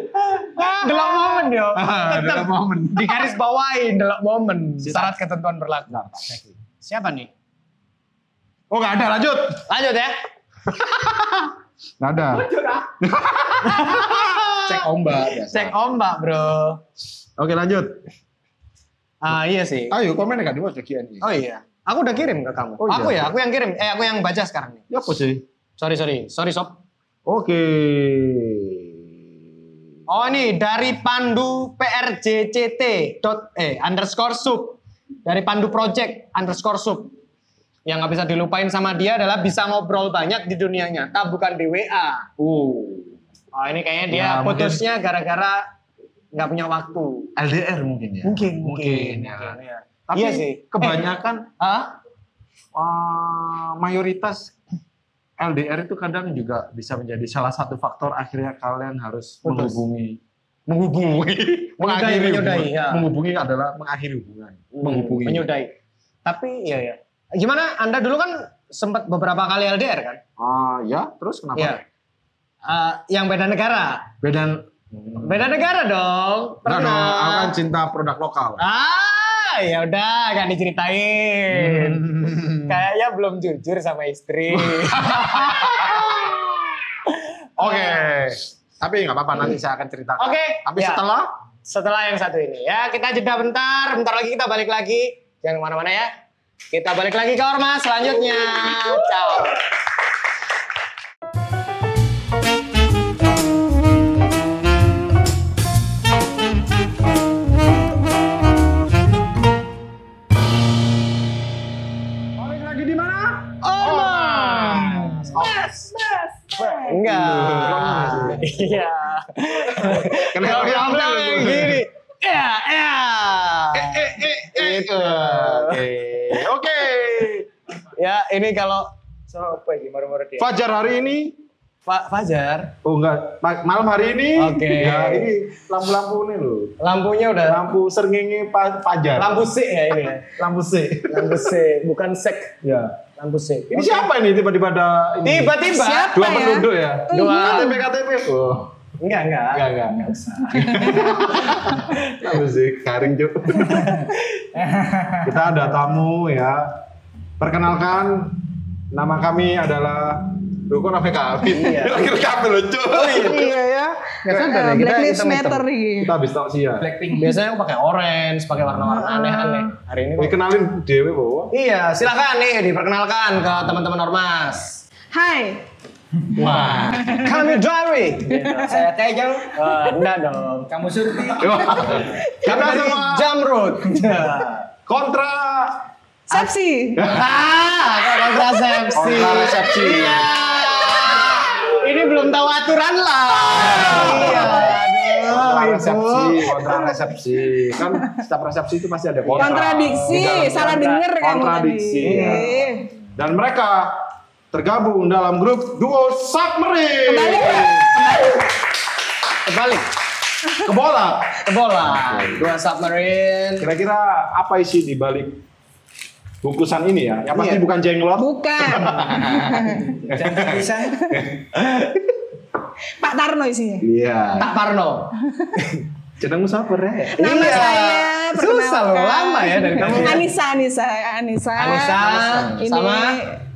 Delok momen yo. Ah, Tetep dalam momen. di garis bawain delok momen. Syarat ketentuan berlaku. Siapa nih? Oh nggak ada lanjut. Lanjut ya. Nggak ada. Cek ombak. biasa. Cek ombak, Bro. Oke lanjut. Ah iya sih. Ayo komen nggak dua cekian Oh iya. Aku udah kirim ke kamu. Oh, iya. Aku ya, aku yang kirim. Eh, aku yang baca sekarang nih. Ya apa sih? Sorry, sorry. Sorry, Sob. Oke. Oh ini dari Pandu PRJCT dot eh underscore sub dari Pandu Project underscore sub yang nggak bisa dilupain sama dia adalah bisa ngobrol banyak di dunia nyata bukan di WA. Uh. Oh ini kayaknya dia Ya, putusnya gara-gara nggak punya waktu. LDR mungkin ya. Mungkin, Mungkin, mungkin, ya. mungkin, ya. Tapi Iya sih. kebanyakan Hah? uh, mayoritas LDR itu kadang juga bisa menjadi salah satu faktor akhirnya kalian harus Putus. menghubungi menghubungi mengakhiri menyudahi, hubungan. ya. menghubungi adalah mengakhiri hubungan menghubungi Menyudahi. Tapi ya ya. Gimana? Anda dulu kan sempat beberapa kali LDR kan? ah ya terus kenapa Iya. Eh, yang beda negara. beda Beda negara dong. Enggak dong, aku Pernah. kan cinta produk lokal Ah, ya udah, gak diceritain. Hmm. Kayaknya belum jujur sama istri. Oke. Tapi nggak apa-apa nanti saya akan ceritakan. Oke, Tapi ya. setelah Setelah yang satu ini ya, kita jeda bentar. Bentar lagi kita balik lagi. Jangan ke mana-mana ya. Kita balik lagi ke Ormas selanjutnya. Ciao. Enggak. Iya. Kenapa bilang yang gini. Ya, ya. Itu. Oke. Oke. Ya, ini kalau siapa ini baru-baru dia? Fajar hari ini Pak Fajar. Oh enggak, Ma- malam hari ini. Oke. Ya, ini lampu-lampu ini loh. Lampunya udah Lampu serngingi pa- fajar. lampu C ya ini ya. lampu C. Lampu C, bukan sek. Ya. Lampu C. Ini siapa ini tiba-tiba ada ini? Tiba-tiba Siapa Dua ya? penduduk ya? Dua. KTP KTP. Oh. Enggak, enggak. Enggak, enggak. Enggak usah. Lampu C garing Cuk. Kita ada tamu ya. Perkenalkan nama kami adalah Rukun Afe Kami. Iya. Akhir kami loh, Cuk. Iya ya. Nggak sadar ya, kita Black Lives. Matter nih. Kita habis tau sih ya. Blackpink biasanya aku pakai orange, pakai warna-warna aneh-aneh. Hari ini kok. Dikenalin Dewi bawa. Iya, silakan nih diperkenalkan ke teman-teman Ormas. Hai. Wah, kami Dari. Saya Tejang. Wah, enggak dong. Kamu Surti. Kita Kami dari semua Jamrut. kontra Sepsi. Ah, kontrasepsi. Kontrasepsi. Iya. Belum tahu aturan lah. Iya. Aduh, resepsi, kontra resepsi. Kan setiap resepsi itu pasti ada kontra. Kontradiksi. Iya, Salah kontra- denger kamu Kontradiksi. tadi. ya. Iya. Dan mereka tergabung dalam grup duo Submarine. Kembali, Pak. Kebalik. Ke bola. Ke bola. Dua submarine. Kira-kira apa isi di balik bungkusan ini ya? Yang pasti Iya. bukan jenglot. Bukan. Pak Tarno isinya. Iya. Tak Parno. Jenengmu siapa, Rek? Nama Iya. saya Susah loh, lama ya dari kamu. Anissa, Anissa, Anissa. Anissa, Ini sama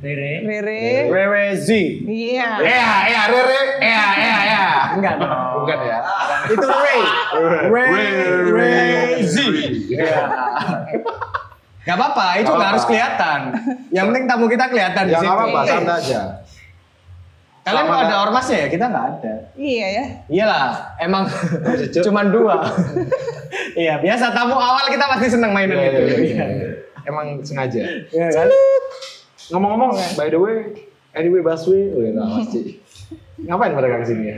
Rere. Rere Z. Iya. Iya, iya, Rere. Iya, iya, iya. Enggak dong. Bukan ya? Itu Ray. Ray. Ray Z. Iya. Gak apa-apa, itu Gak nggak harus kelihatan. Yang penting tamu kita kelihatan di Ya situ. nggak apa-apa, Iya. santai aja. Kalian kok ada ormasnya ya? Kita nggak ada. Iya ya. Iyalah, emang cuman dua. iya, biasa tamu awal kita pasti seneng mainan Iya, itu. iya, iya, iya. Emang sengaja. Iya kan? Ngomong-ngomong, by the way, anyway Baswe, oh ya pasti. Ngapain mereka ke sini ya?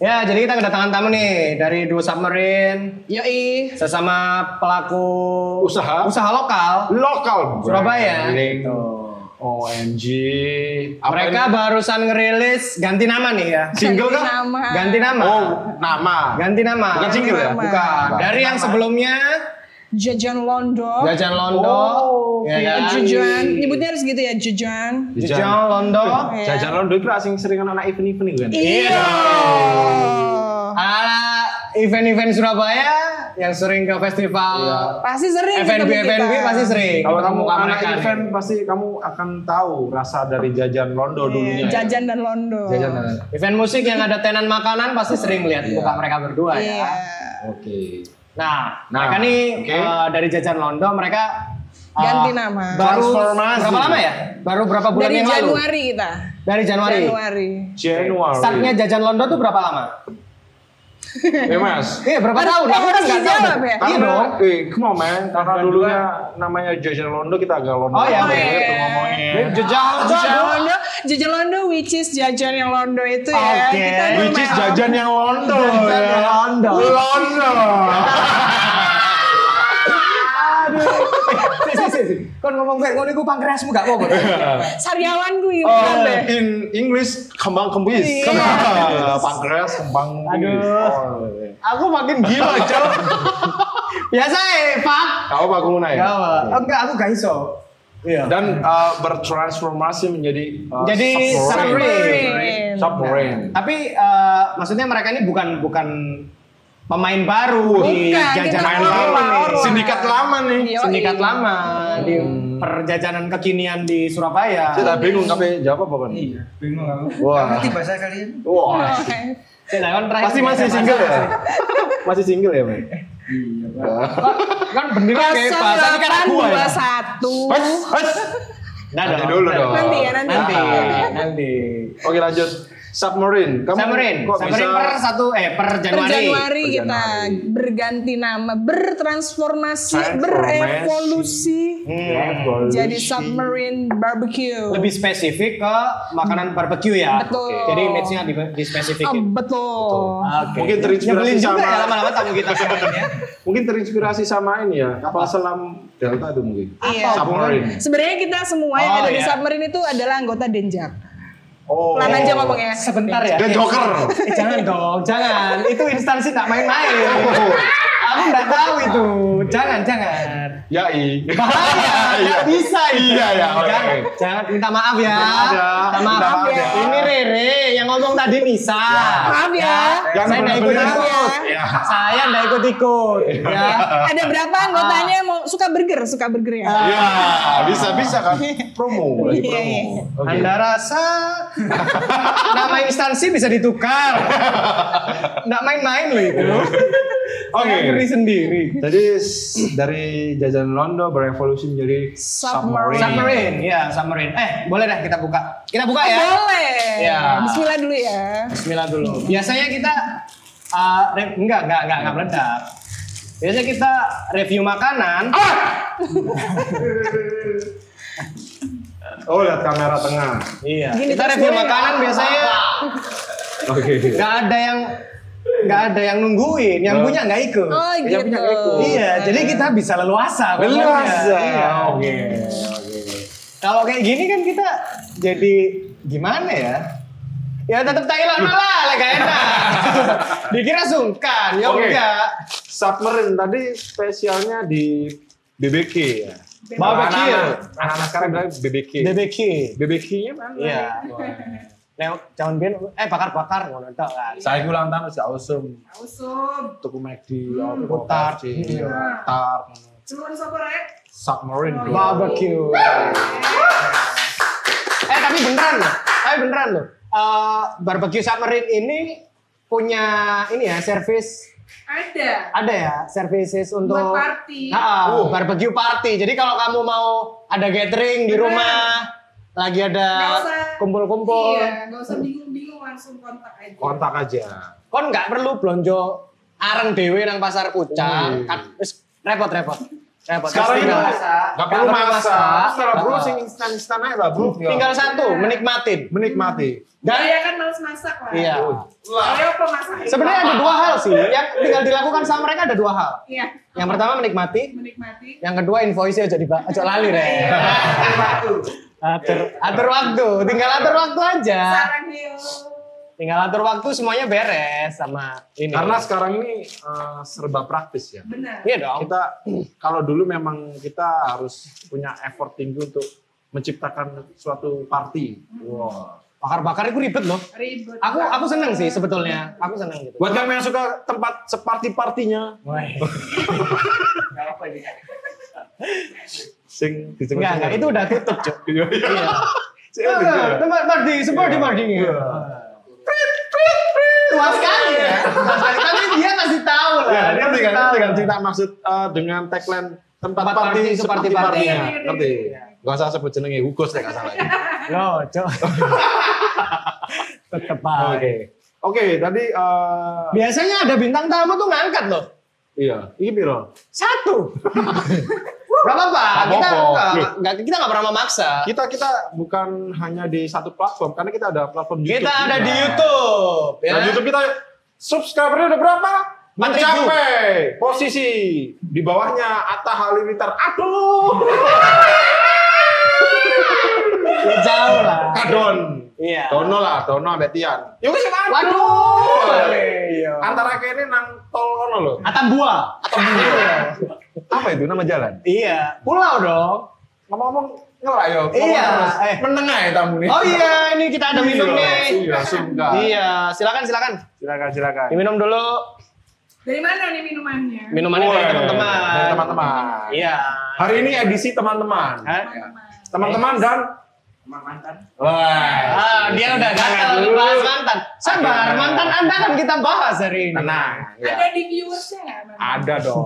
Ya, jadi kita kedatangan tamu nih dari Duo Submarine, Yoi. sesama pelaku Usaha? usaha lokal Lokal Surabaya. Gitu. OMG. Apa Mereka ini? barusan ngerilis ganti nama nih ya. single Ganti kah? nama. Ganti nama. Oh, nama. Ganti nama. Bukan single ya? nama. Bukan. Dari yang sebelumnya Jajan Londo. Jajan Londo, Oh, ya Iya, kan? Jajan. Nyebutnya harus gitu ya, Jajan. Jajan Londo. Iya. Jajan Londo itu asing sering anak event-event kan? Iya. Ala event-event Surabaya yang sering ke festival Iya. Pasti sering FNB. FNB pasti sering. Kalau kamu anak mereka nih. event pasti kamu akan tahu rasa dari jajan Londo Iya, dulunya. ya. Jajan dan Londo. Jajan dan Event musik yang ada tenan makanan pasti sering lihat Iya. muka mereka berdua Iya. ya. Oke. Nah, Nah, mereka nih oke. eh, dari Jajan Londo mereka eh, Ganti nama. Baru Transformasi. berapa lama ya? Baru berapa bulan Dari yang lalu? Januari kita. Dari Januari. Januari. Januari. Startnya Jajan Londo tuh berapa lama? Ya mas. Iya, berapa tahun? eh, Aku kan harus nggak tahu. ya? Iya dong. eh, come on man, karena dulunya namanya Jajan Londo kita agak Londo. Oh, iya, Londo iya. gitu ngomongnya. Jajan Jajan Londo, Jajan Londo which is jajan yang Londo itu ya. Oke. Kita Which is jajan yang Londo. Jajan ya. yang Londo. Londo. Si, si, si, si. Kon ngomong kayak ngono iku pankreasmu gak apa-apa. Sariawanku itu Oh, kan in English kembang kembis. Iya. Kembang. Pankreas kembang kembis. Aduh. Oh, iya. Aku makin gila, Cok. Biasa ya, Pak. Kau ya? Gak apa. Oh, enggak, aku gak iso. Iya. Dan uh, bertransformasi menjadi uh, Jadi submarine. Submarine. Tapi eh, maksudnya mereka ini bukan bukan pemain baru di Bukan, jajanan kita Main lama, lama. Sindikat lama nih. Yoi. sindikat lama di perjajanan kekinian di Surabaya. Saya bingung tapi jawab apa kan? Iya, bingung aku. Wah. Ngerti bahasa kalian? Wah. Saya Pasti masih bahasa- single ya? Masih single ya, Mas? Iya, Pak. Kan bener kayak bahasa ini kan aku ya. 0821. Mas, mas. Nah, dulu dong. Nanti ya, nanti. Nanti, nanti. Oke lanjut. Submarine. Kamu Submarine, kok Submarine bisa? per satu eh per Per Januari. Januari Per kita Januari. berganti nama, bertransformasi, Transformasi. berevolusi Hmm. jadi submarine barbecue. Lebih spesifik ke makanan barbecue ya. Betul. Jadi image-nya di, di Oh, spesifikin. betul. Oke. Mungkin terinspirasi Nyebelin juga sama- ya lama-lama tamu kita sebenarnya. Mungkin terinspirasi sama ini ya, kapal selam Delta itu mungkin. Iya. Submarine. Sebenarnya kita semua yang Oh, ada di iya. submarine itu adalah anggota Denjak. Oh. Pelan aja ngomongnya. Sebentar ya. Dan Joker. Eh, jangan dong, jangan. Itu instansi tak main-main. Aku nggak tahu itu. Jangan, jangan. Ya i. Bahaya, Iya. nggak bisa itu. Iya, iya, oke. Jangan, jangan minta maaf ya. Minta maaf ya. Minta maaf, ya. ya. Ini Rere yang ngomong tadi Nisa. Maaf ya. Yang Saya nggak benar-benar ikut-ikut. Ya. Saya nggak ikut-ikut. Ya. Ada berapa anggotanya mau suka burger, suka burger ya? Ya, bisa bisa kan promo lagi Iya, promo. iya. Oke. Anda rasa nama instansi bisa ditukar? Nggak main-main loh itu. Oke. Ngeri sendiri. Jadi dari jajan Londo berevolusi menjadi Submarine. Submarine, ya submarine. Eh, boleh dah kita buka. Kita buka ya. Boleh. Ya. Bismillah dulu ya. Bismillah dulu. Biasanya kita uh, re- enggak enggak enggak enggak meledak. Biasanya kita review makanan. Oh, lihat kamera tengah. Iya. Gini kita review ya. makanan biasanya Oke. nggak ada yang nggak ada yang nungguin, yang Oh. punya nggak ikut. Oh Yang gitu. punya ikut. Iya, jadi kita bisa leluasa. Leluasa. Iya. Oke. Oke. Kalau kayak gini kan kita jadi gimana ya? Ya tetap Thailand lah, lah gak enak. Dikira sungkan, ya Oke. enggak. Submarine tadi spesialnya di BBQ ya. Barbecue. Anak-anak- Anak-anak sekarang bilang BBQ. BBQ. BBQ-nya mana? Iya. Nah, jangan biar eh bakar-bakar ngono tok kan. Saya ulang tahun sudah awesome. Usum. Tuku McD, Hmm. apa, Tart. KFC, Hmm. tart, Cuman sabar ya. submarine. Oh, iya. Barbecue. Eh tapi beneran loh. Tapi beneran loh. Eh, barbecue submarine ini punya ini ya service Ada. ada ya services untuk Buat party. Ah, Oh. barbecue party. Jadi kalau kamu mau ada gathering di rumah, lagi ada kumpul-kumpul, Iya, nggak usah bingung-bingung langsung kontak aja. Kontak aja. kon nggak perlu belonjo areng dewe nang pasar pucang. Wih. Kan wis repot-repot. Repot. Sekarang ini tinggal, nggak perlu masak. Setelah bro, sing instan-instan aja lah bro. tinggal satu, menikmatin. menikmati. Dan Dan ya kan males masak lah. iya. Ayo apa masak? Sebenarnya ada dua hal sih yang tinggal dilakukan sama mereka ada dua hal. Iya. Yang pertama menikmati, menikmati. yang kedua invoice aja di aja lali Iya. Atur, atur waktu, tinggal atur waktu aja. Tinggal atur waktu semuanya beres sama ini. Karena sekarang ini eh, serba praktis ya. Benar. iya dong. Kita kalau dulu memang kita harus punya effort tinggi untuk menciptakan suatu party. Wow. Bakar-bakar itu ribet loh. Ribet. Aku aku seneng sih sebetulnya. Aku seneng gitu. Buat kamu yang suka tempat separty-partinya, sing Enggak, enggak, itu udah tutup, Cuk. Iya. Eh, dengar. Tempat party, seperti party. Tua sekali ya. Tapi dia masih tahu lah. Ya, Dia cerita maksud eh, dengan tagline tempat party, seperti partinya. Iya, iya, Ngerti? iya. Gak usah sebut jenenge Hugos deh gak salah. Loh, Cuk. Tetep aja. Oke. Oke, tadi eh, Biasanya ada bintang tamu tuh ngangkat loh. Iya, ini piro? Satu. Gak apa-apa. Kita nggak- kita nggak pernah memaksa. Kita kita bukan hanya di satu platform karena kita ada platform YouTube. Kita ada juga. di YouTube. Ya. YouTube kita subscribernya udah berapa? 4.000. Mencapai posisi di bawahnya Atta Halilintar. Aduh. Jauh lah. Kadon. Iya. Dono lah, Dono ambek Tian. Ya wis aduh. Waduh. Iya. Antara kene nang tol kono lho. Atambua. Apa itu nama jalan? Iya. Pulau dong. Ngomong-ngomong ngelak yo. Iya, eh. Menengah ya tamu nih. Oh iya, ini kita ada minum nih. Iya, sungguh. Iya, silakan silakan. Silakan silakan. Diminum dulu Dari mana nih minumannya? minumannya dari teman-teman. Dari teman-teman. Iya. Hari ini edisi teman-teman. Teman-teman dan Wah. Ah, dia udah gagal bahas mantan. Sabar, mantan Anda kan kita bahas hari ini. Tenang. ya. Ada di viewersnya nggak? Ada dong.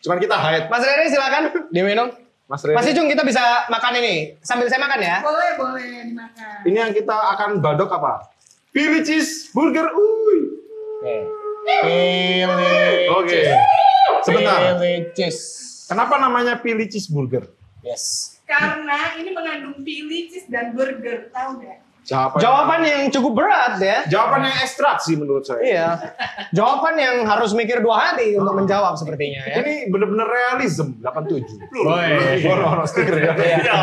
Cuman kita hide. Mas Rere silakan diminum. Mas Reni. Mas Icung kita bisa makan ini sambil saya makan ya. Boleh, boleh dimakan. Ini yang kita akan badok apa? Philly cheese burger. Uy. Pilih. Oke. Sebentar. Pilih cheese. Kenapa namanya Philly cheese burger? Yes. Karena ini mengandung pili, cheese, dan burger. Tahu nggak? Jawaban. Jawaban yang cukup berat ya. Jawaban yang ekstrak sih menurut saya. Iya. Jawaban yang harus mikir dua hati untuk menjawab sepertinya ya. Ini bener-bener realism 87. Woi. Orang orang stiker ya. Iya.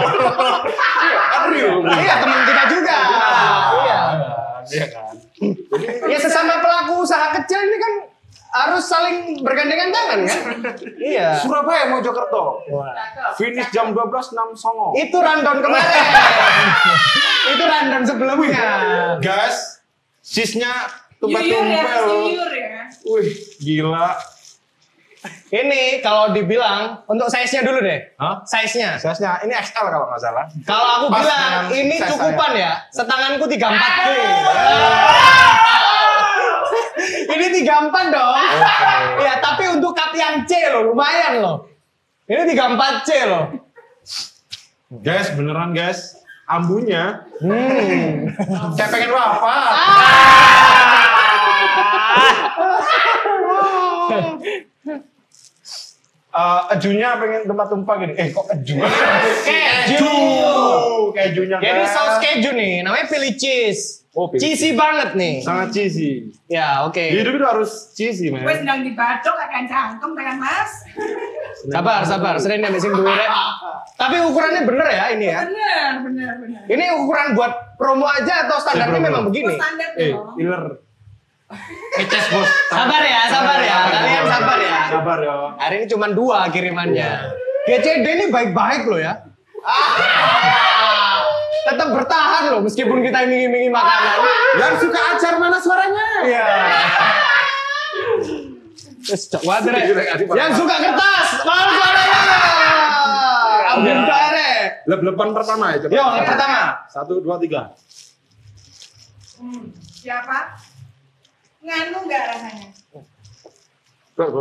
Kan real. Iya teman kita juga. Iya. Iya kan. Ya sesama pelaku usaha kecil ini kan harus saling bergandengan tangan kan? Iya. Surabaya Mojokerto. Cakep. Finish jam 12 6 songo. Itu rundown kemarin. Itu rundown sebelumnya. Gas, sisnya ya, tumpah-tumpah. yuyur ya. Wih, gila. Ini kalau dibilang untuk size-nya dulu deh. Hah? Size-nya. Size-nya ini XL kalau nggak salah. Kalau aku Pas bilang ini cukupan ya. Setanganku 34 G. ini 34 dong. Iya, tapi untuk cup yang C loh, lumayan loh. Ini 34 C loh. Guys, beneran guys. Ambunya Hmm. kayak pengen wafat. Eh, ejunya pengen tumpah-tumpah gini. Eh kok eju? Keju. Kejunya Jadi saus keju nih, namanya Philly cheese. Oh, cheesy banget nih. sangat cheesy. Ya, oke. Hidup itu harus cheesy, Gue man. sedang dibacok akan cangkem dengan mas. Sabar, sabar. Sering nih mesin ya. Tapi ukurannya bener ya ini ya. Bener, bener, bener. Ini ukuran buat promo aja atau standarnya memang begini? standar Eh, dong. iler. Eces bos. Sabar ya, sabar ya. Kalian sabar ya. Sabar ya. Hari ini cuma dua kirimannya. GCD ini baik-baik loh ya. Tetap bertahan loh meskipun kita iming-imingi makanan. Yang suka acar mana suaranya? Iya. Yang suka kertas, mana suaranya? Ambil dare. Lep-lepan pertama ya. coba. Yo, pertama. Satu, dua, tiga. Hmm, Siapa? Nganu nggak rasanya? Tuh,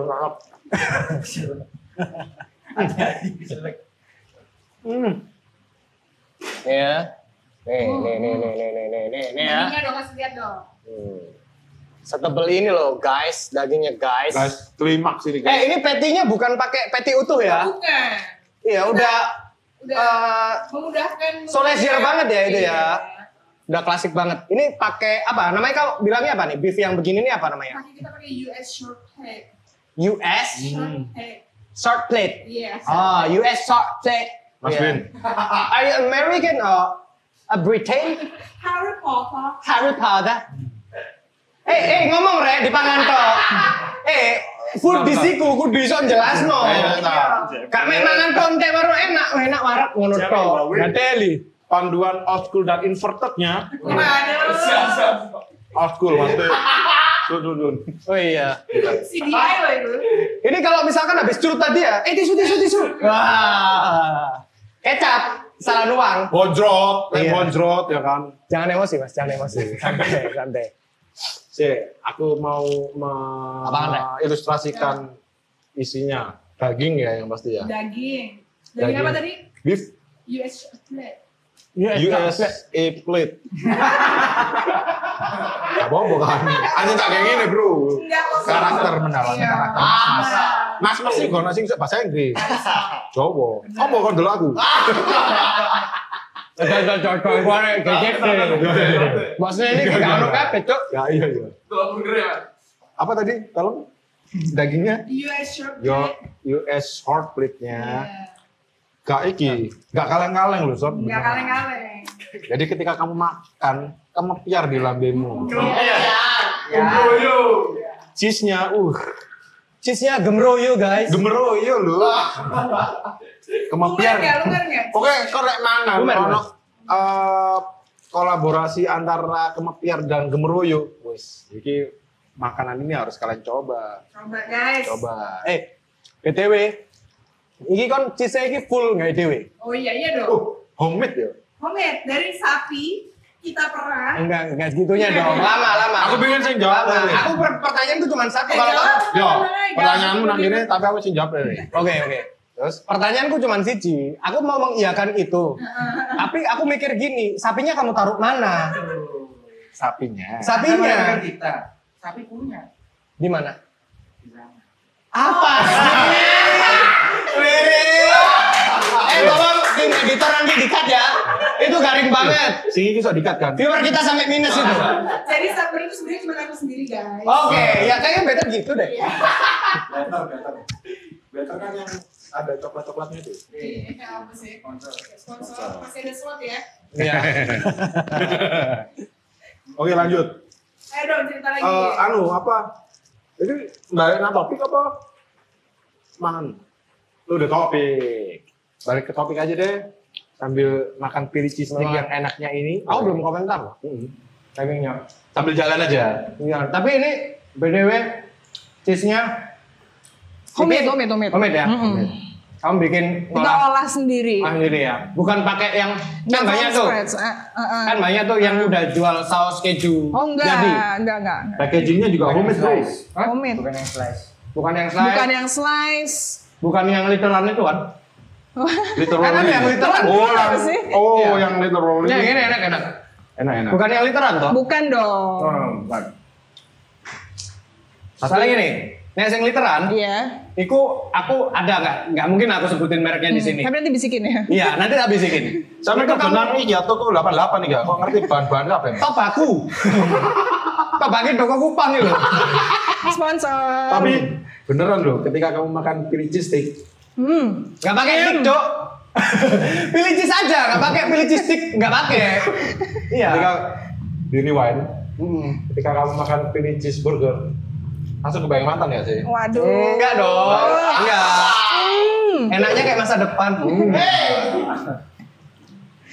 Nih ya. Nih, oh. nih, nih, nih, nih, nih, nih, nih, nih ya. Dagingnya dong, kasih lihat dong. Hmm. Setebel ini loh guys, dagingnya guys. Guys, klimaks ini guys. Eh ini petinya bukan pakai peti utuh ya? Bukan. Iya udah. Udah. Uh, memudahkan. Solesier ya. banget ya itu ya. Iya. Udah klasik banget. Ini pakai apa? Namanya kau bilangnya apa nih? Beef yang begini ini apa namanya? Pakai kita pakai US short plate. US? Hmm. Short plate. Short plate. Iya. Yeah, oh, US short plate Mas Iya. Bin. Are you American or a Britain? Harry Potter. Harry Potter. Eh, eh ngomong re di pangan toh. Eh, food di siku kudu iso jelasno. Iya, Kak mek mangan konten baru enak, enak warak ngono toh. Ngateli. Panduan old school dan invertednya old school maksudnya. Sun, sun, sun. Oh iya. CDI loh itu. Ini kalau misalkan habis curut tadi ya, eh tisu tisu tisu. Wah. Kecap, salah nuang. Bonjrot, Iya. lem bonjrot ya kan. Jangan emosi mas, jangan emosi. Santai, santai. Si, aku mau mengilustrasikan isinya. Daging ya yang pasti ya. Daging. Daging Daging. apa tadi? Beef US plate. US A plate. Gak bobo kan? Hanya tak kayak gini bro. Enggak. Karakter mendalamnya Iya. karakter. Ah. Mas mas sih gono sing bahasa Inggris. Jawa. Oh mau kon aku. Gua nih gede Maksudnya ini gak ono kabeh, Cuk. Ya iya iya. Apa tadi? Tolong dagingnya US short. US short plate-nya. Iya. Gak iki, gak kaleng-kaleng loh sob. Enggak kaleng-kaleng. Jadi ketika kamu makan, kamu piar di lambemu. Cheese-nya, uh, Cheese-nya gemroyo, guys. nggak? Lumer nggak? Pokoknya korek mangan, Lumer, ono eh, kolaborasi antara kemepiar dan gemeroyo. Wis, iki makanan ini harus kalian coba. Coba guys. Coba. Eh, BTW. Iki kon cheese iki full nggak dewe? Oh iya iya dong. Uh, homemade ya. Homemade dari sapi kita perah. Enggak, enggak segitunya dong. Lama, lama. Aku pengen sih jawab. Lama. ini. Aku per- pertanyaanku cuma satu Eh, kalau jawab. kamu- Yo, pertanyaanmu nang kene tapi aku sih jawab ini. Oke, oke. Terus Pertanyaanku cuma siji. Aku mau mengiyakan itu. Tapi aku mikir gini, sapinya kamu taruh mana? sapinya. Sapinya kita. Sapi punya. di mana? Di sana. Apa sih? Wiri. Eh, tolong tim editor nanti dikat ya. Itu garing banget. Sing iki sok dikat kan. Viewer kita sampai minus itu. Jadi sapi itu sebenarnya cuma aku sendiri guys. Oke, ya kayaknya better gitu deh. Better, better. Better kan yang ada coklat-coklatnya itu. Iya, apa sih? Sponsor. Sponsor masih ada slot ya. Iya. Oke lanjut. Ayo dong cerita lagi. Eh, anu apa? Ini balik nang topik apa? Mangan. Lu udah topik. Balik ke topik aja deh. Sambil makan pilih cheese stick yang enaknya ini. Aku belum komentar loh. Mm. Sambil jalan aja. Iya, tapi ini BDW cheese-nya Homemade, homemade, homemade. Homemade ya? Mm-mm. Homemade. Kamu bikin Kita olah sendiri. ah, sendiri ya? Bukan pakai yang kan banyak tuh. Eh, eh, eh. Kan banyak tuh yang udah jual saus keju. Oh enggak, Jadi, enggak, enggak. enggak. Packagingnya juga homemade bro. Hah? Homemade. Bukan yang slice. bukan yang slice, Bukan yang slice. bukan yang literan itu kan? Literally. Kan ada yang literan. Oh, yang, sih? oh Iya. yang literally. Ya, ini enak enak. Enak enak. Bukan yang literan toh? Bukan dong. Oh, bukan. Masalahnya gini, Nek sing literan, Iya. iku aku ada nggak? Nggak mungkin aku sebutin mereknya di sini. Tapi nanti bisikin ya. Iya, nanti tak bisikin. Sampai ke benar nih ya toko 88 nih gak? Kok ngerti bahan-bahan apa ya? Top aku. Top aku toko kupang itu. Sponsor. Tapi beneran loh, ketika kamu makan pilih cheese stick, Hmm. Nggak pakai stick, Dok. Pilih cheese aja, nggak pakai pilih cheese stick, nggak pakai. Iya. ketika di rewind, Hmm. ketika kamu makan pilih cheeseburger, langsung kebayang mantan ya sih? Waduh. Enggak dong. Enggak. Hmm. Enaknya kayak masa depan.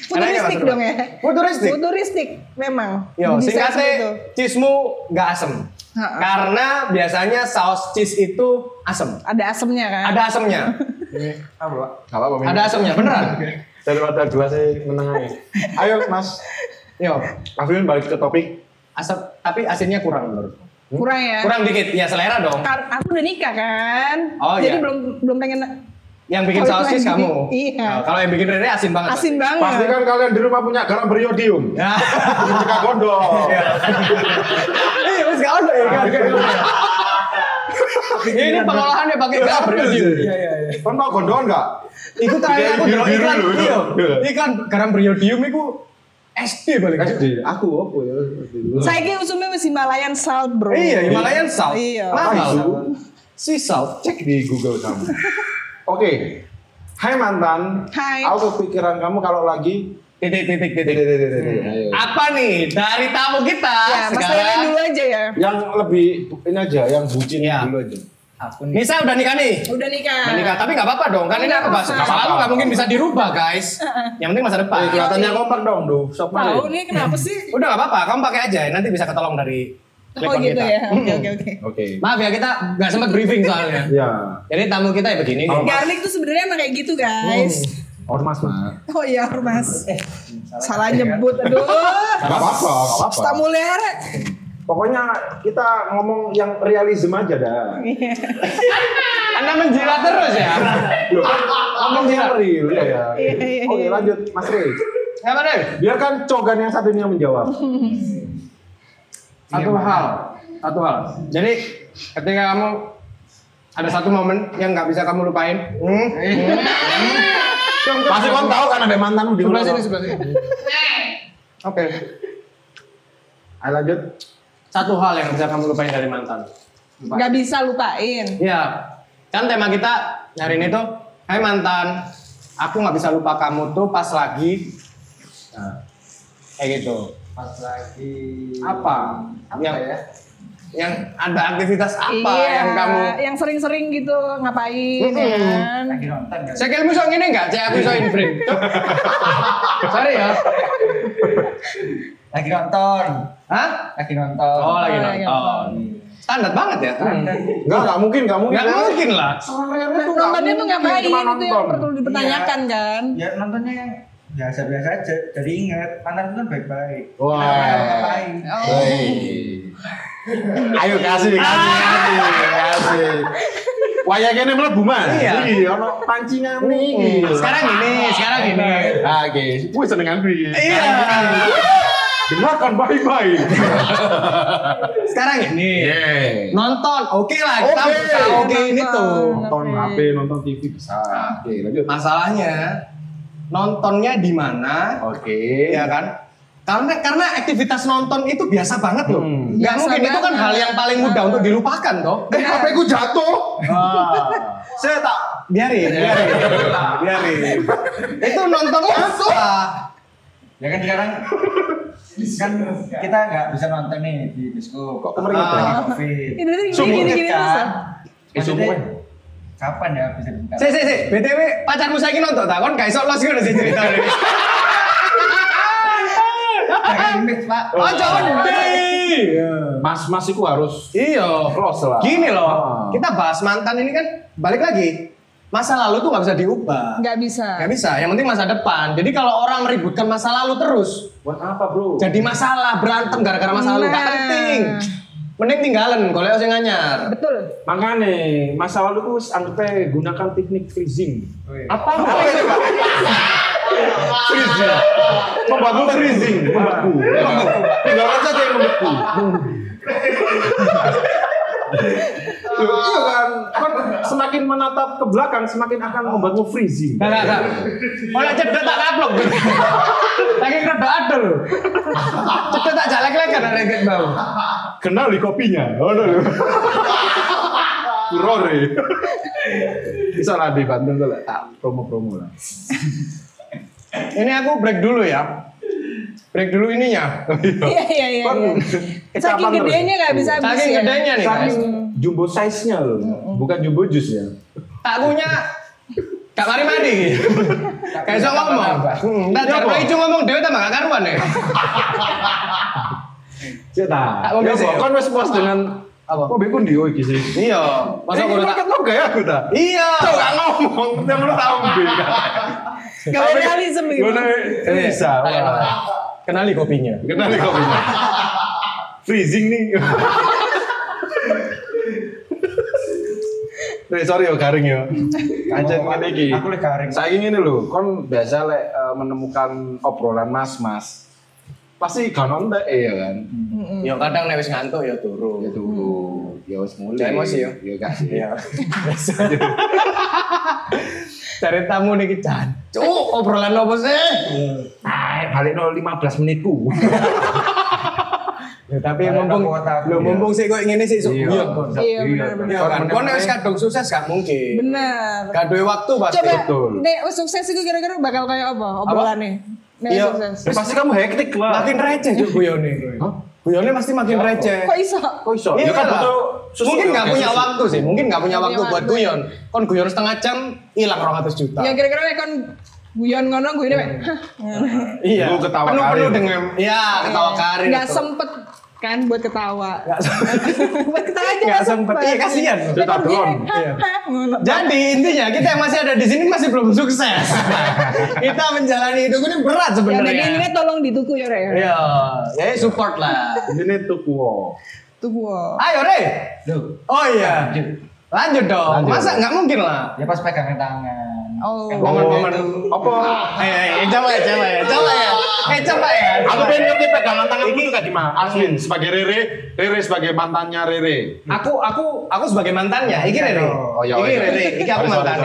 Futuristik dong ya. Futuristik. Futuristik memang. Yo, singkatnya cheese-mu nggak asem. Ha-ha. Karena biasanya saus cheese itu asem. Ada asemnya kan? Ada asemnya. Apa? Apa-apa. Ada asemnya, beneran. Daripada dua sih menengahnya. Ayo Mas, Yo, langsung balik ke topik. asam tapi asinnya kurang menurut. Kurang ya. Kurang dikit, ya selera dong. Kar- aku udah nikah kan. Oh, Jadi iya. belum belum pengen Yang bikin saus cheese yang kamu. bikin- iya. Nah, kalau yang bikin Rere asin banget. asin banget. Pastikan kalian di rumah punya garam beriodium. Ya. Jika gondol. Iya, ada ya kan. Ini pengolahannya pakai garam beriodium. Iya, iya, iya. Kan tau gondol nggak? Iku terakhir aku biru iklan. dulu, Iya. iya. Iklan garam beriodium iku SD paling. SD. Aku apa ya? Saya kira usumnya masih Himalayan salt bro. Iya, Himalayan salt. Iya. Mahal. Sea salt. Cek di Google kamu. Oke. Hai mantan. Hai. Aku kepikiran kamu kalau lagi Titik titik titik. Titik, titik, titik. Ayo. Apa nih dari tamu kita Ya, sekarang? dulu aja ya. Yang lebih ini aja, yang bucin Iya. dulu aja. Aku nih. Nisa udah nikah nih. Udah nikah. Udah nikah, tapi nggak apa-apa dong. Kan ini aku bahas masa lalu nggak mungkin bisa dirubah guys. Yang penting masa depan. Eh, kelihatannya kompak dong, duh. Sok Tahu nih kenapa sih? Udah nggak apa-apa, kamu pakai aja. Nanti bisa ketolong dari Oh gitu kita. ya. Oke Mm-mm. oke oke. Oke. Maaf ya kita nggak sempat briefing soalnya. Ya. Jadi tamu kita ya begini. Garlic tuh sebenarnya emang kayak gitu guys. Ormas, Mas. Oh iya Mas. Salah nyebut aduh. Gak apa-apa, gak apa-apa. Stamuler. Pokoknya kita ngomong yang realism aja dah. Anda menjilat terus ya. Loh, kan ngomong yang real ya. ya. Iya, iya, Oke, iya. lanjut Mas Rey. Apa deh? Biarkan Cogan yang satu ini yang menjawab. Satu hal, satu hal. Jadi ketika kamu ada satu momen yang nggak bisa kamu lupain. Hmm. Pasti kamu tahu kan ada mantanmu di Sebelah sini, sebelah sini. Oke. Ayo lanjut. Satu hal yang bisa kamu lupain dari mantan. Gak bisa lupain. Iya. Kan tema kita hari ini tuh, Hai mantan, aku nggak bisa lupa kamu tuh pas lagi nah, kayak gitu. pas lagi Apa? apa yang ya? Yang ada aktivitas apa iya, yang kamu yang sering-sering gitu ngapain ya kan? Lagi nonton kan? Saya kira musuh ini enggak, cek aku iso imprint. Cuk. Sorry ya. Lagi nonton. Hah? Lagi nonton. Oh, lagi Oh, lagi nonton. Standar banget ya. Standar. Enggak, enggak mungkin, enggak mungkin. Enggak mungkin lah. Nontonnya tuh ngapain itu yang nonton. perlu dipertanyakan kan? Ya nontonnya yang biasa-biasa aja. Jadi ingat, mantan itu kan baik-baik. Wah. Ngapain? Oh. Ayo kasih, kasih, kasih, kasih. Waya kene mlebu Mas. Iya. Iya, ono pancingan nih. Sekarang gini, sekarang gini. Oke, wis senengan piye? Iya. Dengarkan baik-baik. Sekarang gini. Yeay. Nonton, oke lah kita Oke. bisa oke ini tuh. Nonton. HP, nonton TV bisa. Oke, lanjut. Masalahnya nontonnya di mana? Oke. Ya kan? Karena karena aktivitas nonton itu biasa banget loh. Hmm. Biasa mungkin itu kan banget. hal yang paling mudah untuk dilupakan toh. Eh, HP ku jatuh. Saya tak biarin, biarin, biarin. itu nontonnya apa? Ya kan sekarang kan kita nggak bisa nonton nih di bioskop. Kok kemarin Ah. lagi covid. Ini gini gini sumur. Maksudnya, kapan ya bisa dibuka? Si si si, btw pacarmu saya nonton tak? Kon gak iso los sih cerita. Jangan pak. Oh deh. Mas Mas iku harus Iya. close lah. Gini loh, Ah. kita bahas mantan ini kan balik lagi. Masa lalu tuh nggak bisa diubah. Nggak bisa. Nggak bisa. Yang penting masa depan. Jadi kalau orang meributkan masa lalu terus, Buat apa, Bro? jadi masalah berantem gara-gara masa lalu nggak Nah. penting. Mending tinggalan kalau sing anyar. Betul. Makanya masa lalu tuh anggapnya gunakan teknik freezing. Oh, iya. Apa? Apa itu, Pak? Freezing. Membeku freezing, membeku. Tinggalkan saja yang membeku. Loh, iya kan? Kan semakin menatap ke belakang semakin akan membuatmu freezing. Enggak, enggak. Oleh cedek tak kaplok. Lagi rada adel. Cedek tak jalek-lek kan ada yang bau. Kenal di kopinya. Oh, no. Furore. Bisa lah di Bandung lah. Tak promo-promo lah. Ini aku break dulu ya. Break dulu ininya. Iya iya iya. Iya. Saking gedenya nggak bisa habis Saking ya. gedenya nih guys. Saking jumbo size-nya loh. Bukan jumbo juice ya. Akunya Gak mari mandi Kayak so ngomong. Ya, jar ijo ngomong dhewe tambah gak karuan ya. Cita. Ya kan wis puas dengan Apa? Oh, beku ndi oh iki sih. Iya, masa Ini aku tak market lo gak ya aku tak? Iya. Tuh gak ngomong, yang lu tahu beda. Gak realism gitu. Gue bisa. wah. Kenali kopinya. Kenal nih kopinya. Freezing nih. Eh, sorry yo garing yo. Ancen ngene iki. Aku lek garing. Saya ngene lho, kon biasa lek eh, menemukan obrolan mas-mas. Pasti gak nonton ya kan. Ya kadang nek wis ngantuk ya turu. Ya dulu, ya wis mulai. Emosi, yo. Ya kasih. Iya. Dari tamu nih kita. Cuk, obrolan apa sih? Ay, balik no 15 menitku. Ya, tapi Balik mumpung lo iya. mumpung sih kok ngene sih sok Iya. guyon kon. Iya Iya kan. Kon nek wis kadung sukses gak mungkin. Benar. Gak duwe waktu pasti. Coba Betul. nek sukses itu kira-kira bakal kayak apa obrolannya? Iya. Ya, pasti kamu hektik lah. Makin receh juk guyone. Hah? Guyone pasti makin receh. Kok iso? Kok iso? Iya Ya kan butuh susu. Mungkin nggak punya susu. waktu sih, mungkin nggak punya waktu buat guyon. Kon guyon setengah jam, hilang 200 juta. Ya kira-kira kon guyon ngono guyon. Iya. Lu ketawa penuh, karir. penuh dengan, iya ketawa karir. Enggak sempet kan buat ketawa. Buat ketawa aja Nggak sempet. Iya, kasihan. Cerita kon doang. Iya. Jadi intinya kita yang masih ada di sini masih belum sukses. kita menjalani hidup ini berat Ya sebenarnya. tadi ini tolong dituku ya Rek. ya. Iya, ya support lah. Ini. Tuku. wo. Ayo Re. Duh. Oh iya. Lanjut dong. Lanjut. Masa nggak mungkin lah. Ya pas pegangan tangan. Oh. Momen-momen Apa? Eh, eh, coba ya, coba ya, coba ya. Eh, coba ya. Aku pengen ya. ngerti pegangan tangan itu kayak gimana? Aslin sebagai Rere, Rere sebagai mantannya Rere. Aku aku aku sebagai mantannya, iki Rere. Oh, iya, iki iya. Rere, iki aku mantan.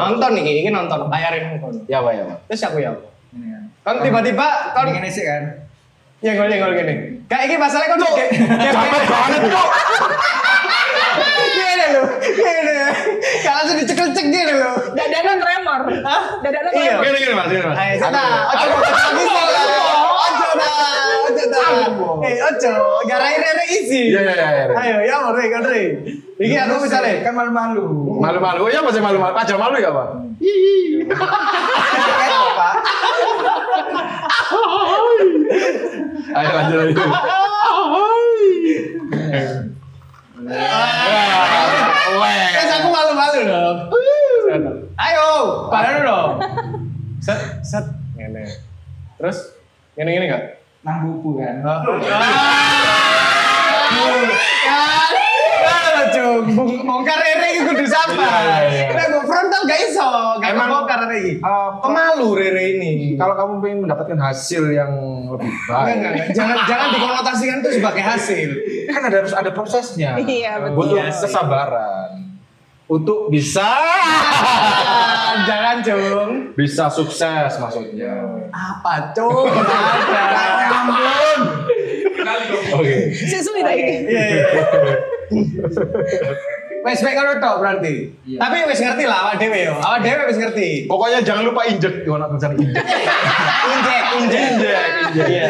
Nonton iki, iki nonton, bayarin nonton. Ya, ya. Terus aku ya. Ini kan. Tiba-tiba kan Ini sih kan. yang ngol ngol gini. Kayak iki masalahnya kan kayak Cepet banget kok. Gini loh, gini. Kalau langsung dicekel-cek gini loh. Dadana tremor. Hah? Dadana Iya. tremor. Gini, gini, Mas. Gini, Mas. Ayo, Aku- ojo ojo bisa lah. Ojo dah, ojo dah. Eh, ojo, isi. Iya, iya, iya. iya. Ayo, ya mau Re, kan Re. Iki aku misalnya, kan malu-malu. Malu-malu. Oh, iya masih malu-malu. Aja malu ya, Pak? Apa? Ayo lanjut lagi. Kan aku malu-malu dong. Ayo, pada dulu dong. Set, set. Ngene. Terus, ngene ngene enggak? Nang bubu kan. Cung, Bung- bongkar Rere iki kudu sabar. Nek mbok frontal gak iso, gak Emang- bongkar Rere iki. Eh, Pemalu Rere ini. Kalau kamu pengen mendapatkan hasil yang lebih baik, enggak, enggak. Jangan jangan dikonotasikan itu sebagai hasil. kan ada harus ada prosesnya. Iya, betul. Butuh kesabaran untuk bisa jangan, Cung. bisa sukses maksudnya. Apa, Cung? Ampun. Oke. Sesuai lagi. Iya, iya. Wes baik kalau tok berarti. Iya. Tapi wes ngerti lah awak dhewe yo. Awak dhewe wes ngerti. Pokoknya jangan lupa injek. Gimana tulisan injek? Injek, injek, Injek, injek. Iya.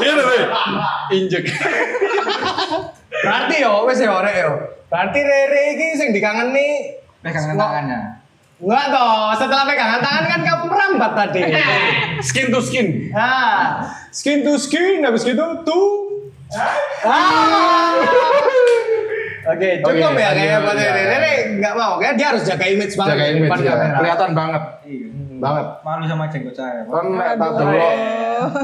Iya deh. Injek. Berarti yo wes yo rek yo. Berarti Rere iki sing dikangeni Pegangan tangannya. Enggak toh, setelah pegangan tangan kan kamu merambat tadi. Skin to skin. Ah, skin to skin, habis gitu tuh. Ah. Oke, cukup Oke, ya kayak lanjut, buat. Rere. Rere nggak mau, kayak dia harus jaga image banget Jaga image depan ya. kamera. Kelihatan banget. Iya. Banget. Malu sama jenggot saya. Pak. Kan nek tak delok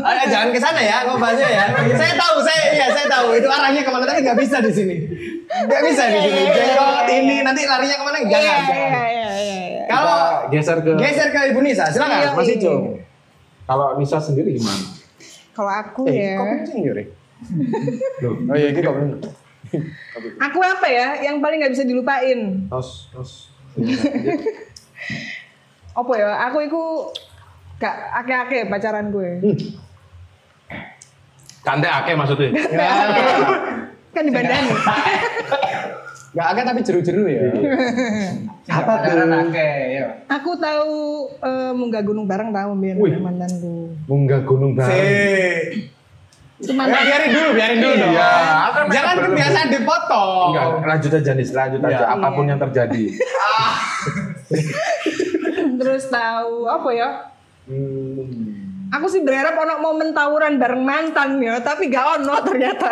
Ayo, jangan ke sana ya, ngobrolnya ya. saya tahu, saya iya saya tahu itu arahnya ke mana tapi nggak bisa di sini. Nggak bisa di sini. Jenggot ini nanti larinya ke mana? Iya, Jangan. iya, iya, iya, iya. Kalau geser ke geser ke Ibu Nisa, silakan Iya, Mas iya. Ijo. kalau Nisa sendiri gimana? Kalau aku Eh, ya. kok kencing Yuri? Loh, Oh iya, bener. Aku apa ya? Yang paling nggak bisa dilupain. Tos, tos. Apa ya? Aku itu gak ake-ake pacaran gue. Kante ake maksudnya. kan di bandani. Gak agak tapi jeru-jeru ya. Apa tuh? Ake, ya. Aku tahu eh, munggah gunung bareng tahu biar Wih. mantanku. Munggah gunung bareng. Si. Itu Ya, mantan. biarin dulu, biarin dulu dong. Iya, aku kan Jangan kebiasaan dipotong. Enggak, lanjut aja nih, lanjut aja Iya. apa pun yang terjadi. Terus tahu apa ya? Hmm. Aku sih berharap ono momen tawuran bareng mantan ya, tapi gak ono ternyata.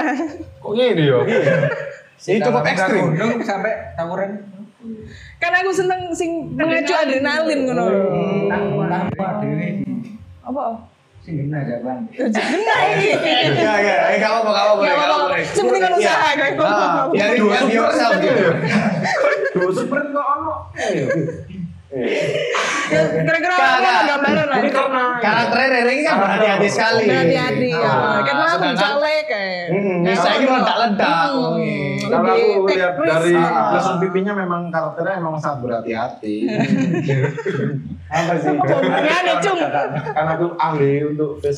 Kok gini yo? Ini cukup ekstrim. gunung sampai tawuran. Kan aku seneng sing mengacu adrenalin ngono. Tanpa dewe. Apa? Sing gimana jawaban? Iki. Ya, ya, eh gak apa-apa, gak apa-apa. Gak apa-apa. Sepenting kan usaha Iya. kayak Ah, Biarin Dua yourself gitu. Dua sprint kok ono. Kira-kira apa gak. gambaran lah. Ini karena Karakternya Rere ini kan berhati-hati sekali. Berhati-hati ya. Kan aku jalek kayak. Hmm, bisa ini meledak-ledak. Oke. kalau aku lihat dari Ah. lesson pipinya memang karakternya memang sangat berhati-hati. Apa sih? Apa hubungannya, Cung? Karena aku ahli untuk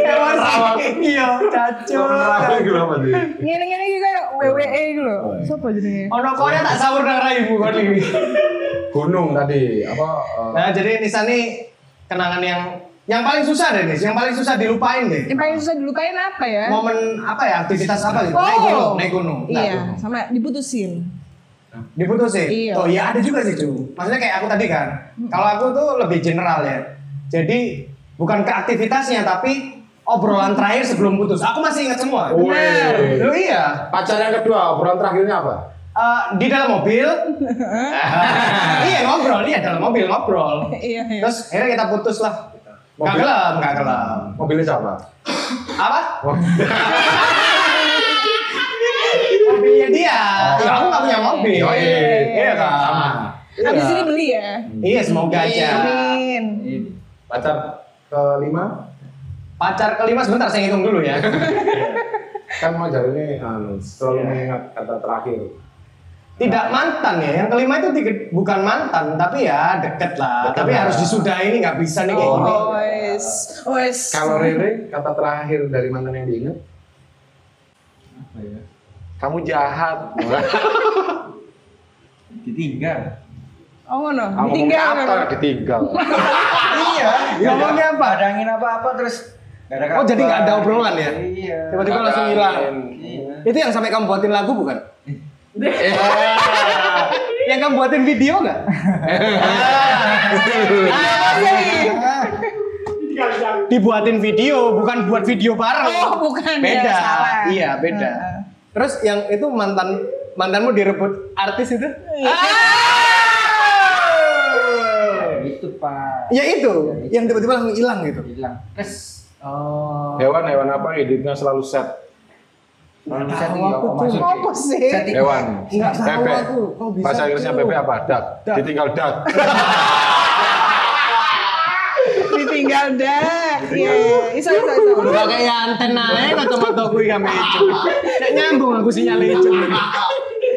emosi. Iya, cacul. Itu apa sih? Ngene-ngene WWE gitu loh. Sopo jenenge? Ono konya tak sahur nang raimu kon iki. Gunung tadi apa? eh, Nah, jadi Nisa nih kenangan yang yang paling susah deh, Nis. Yang paling susah dilupain deh. Yang paling susah dilupain apa ya? Momen apa ya? Aktivitas apa gitu? Naik gunung, naik gunung. Nah, Iya, sama diputusin. diputusin. Iya. Oh iya ada juga sih cu. Maksudnya kayak aku tadi kan. Kalau aku tuh lebih general ya. Jadi bukan ke aktivitasnya tapi obrolan terakhir sebelum putus. Aku masih ingat semua. Wih. Lu iya. Pacar yang kedua, obrolan terakhirnya apa? Eh, di dalam mobil. iya ngobrol, iya dalam mobil ngobrol. Iya, iya. Terus akhirnya kita putus lah. Gak gelap, gak gelap. Mobilnya siapa? Apa? Oh. Mobilnya dia. Ya, aku gak punya mobil. Oh, iya. Iya kan. Sama. Habis ini beli ya. Iya semoga aja. Amin. Pacar kelima Pacar kelima sebentar saya hitung dulu ya. kan mau jadi ini anu, selalu mengingat kata terakhir. Tidak mantan ya. Yang kelima itu tiga- bukan mantan, tapi ya deket lah. Deket tapi lah. harus disudahi ini nggak bisa nih kayak gini. Oh, wes. Wes. Kalau Rere, kata terakhir dari mantan yang diingat, Apa ya? kamu jahat. Ditinggal. Oh, ngono. Kamu Ditinggal ditinggal. Iya. Ngomongnya apa? Ada angin apa-apa terus nggak ada Oh, jadi nggak ada obrolan ya? Iya. Tiba-tiba langsung hilang. Iya. Itu yang sampai kamu buatin lagu bukan? Yang kamu buatin video nggak? Dibuatin video, bukan buat video bareng. Oh, bukan ya, Beda. salah. Iya, beda. Terus yang itu mantan mantanmu direbut artis itu? Iya. Ah! Itu Pak. Ya itu, yang tiba-tiba langsung hilang gitu. Hilang. Terus Oh. hewan hewan apa hidupnya selalu set? Kok tuh. masuk. Apa sih? Setting. Hewan. Nggak tahu Bebek. aku. Kok bisa Bahasa Inggrisnya bebek apa? Dak. Ditinggal dak. Ditinggal dah. Iya. Iso iso iso. Udah kayak anten aja kacamata gue gak mecu. Kayak nyambung aku sinyal itu.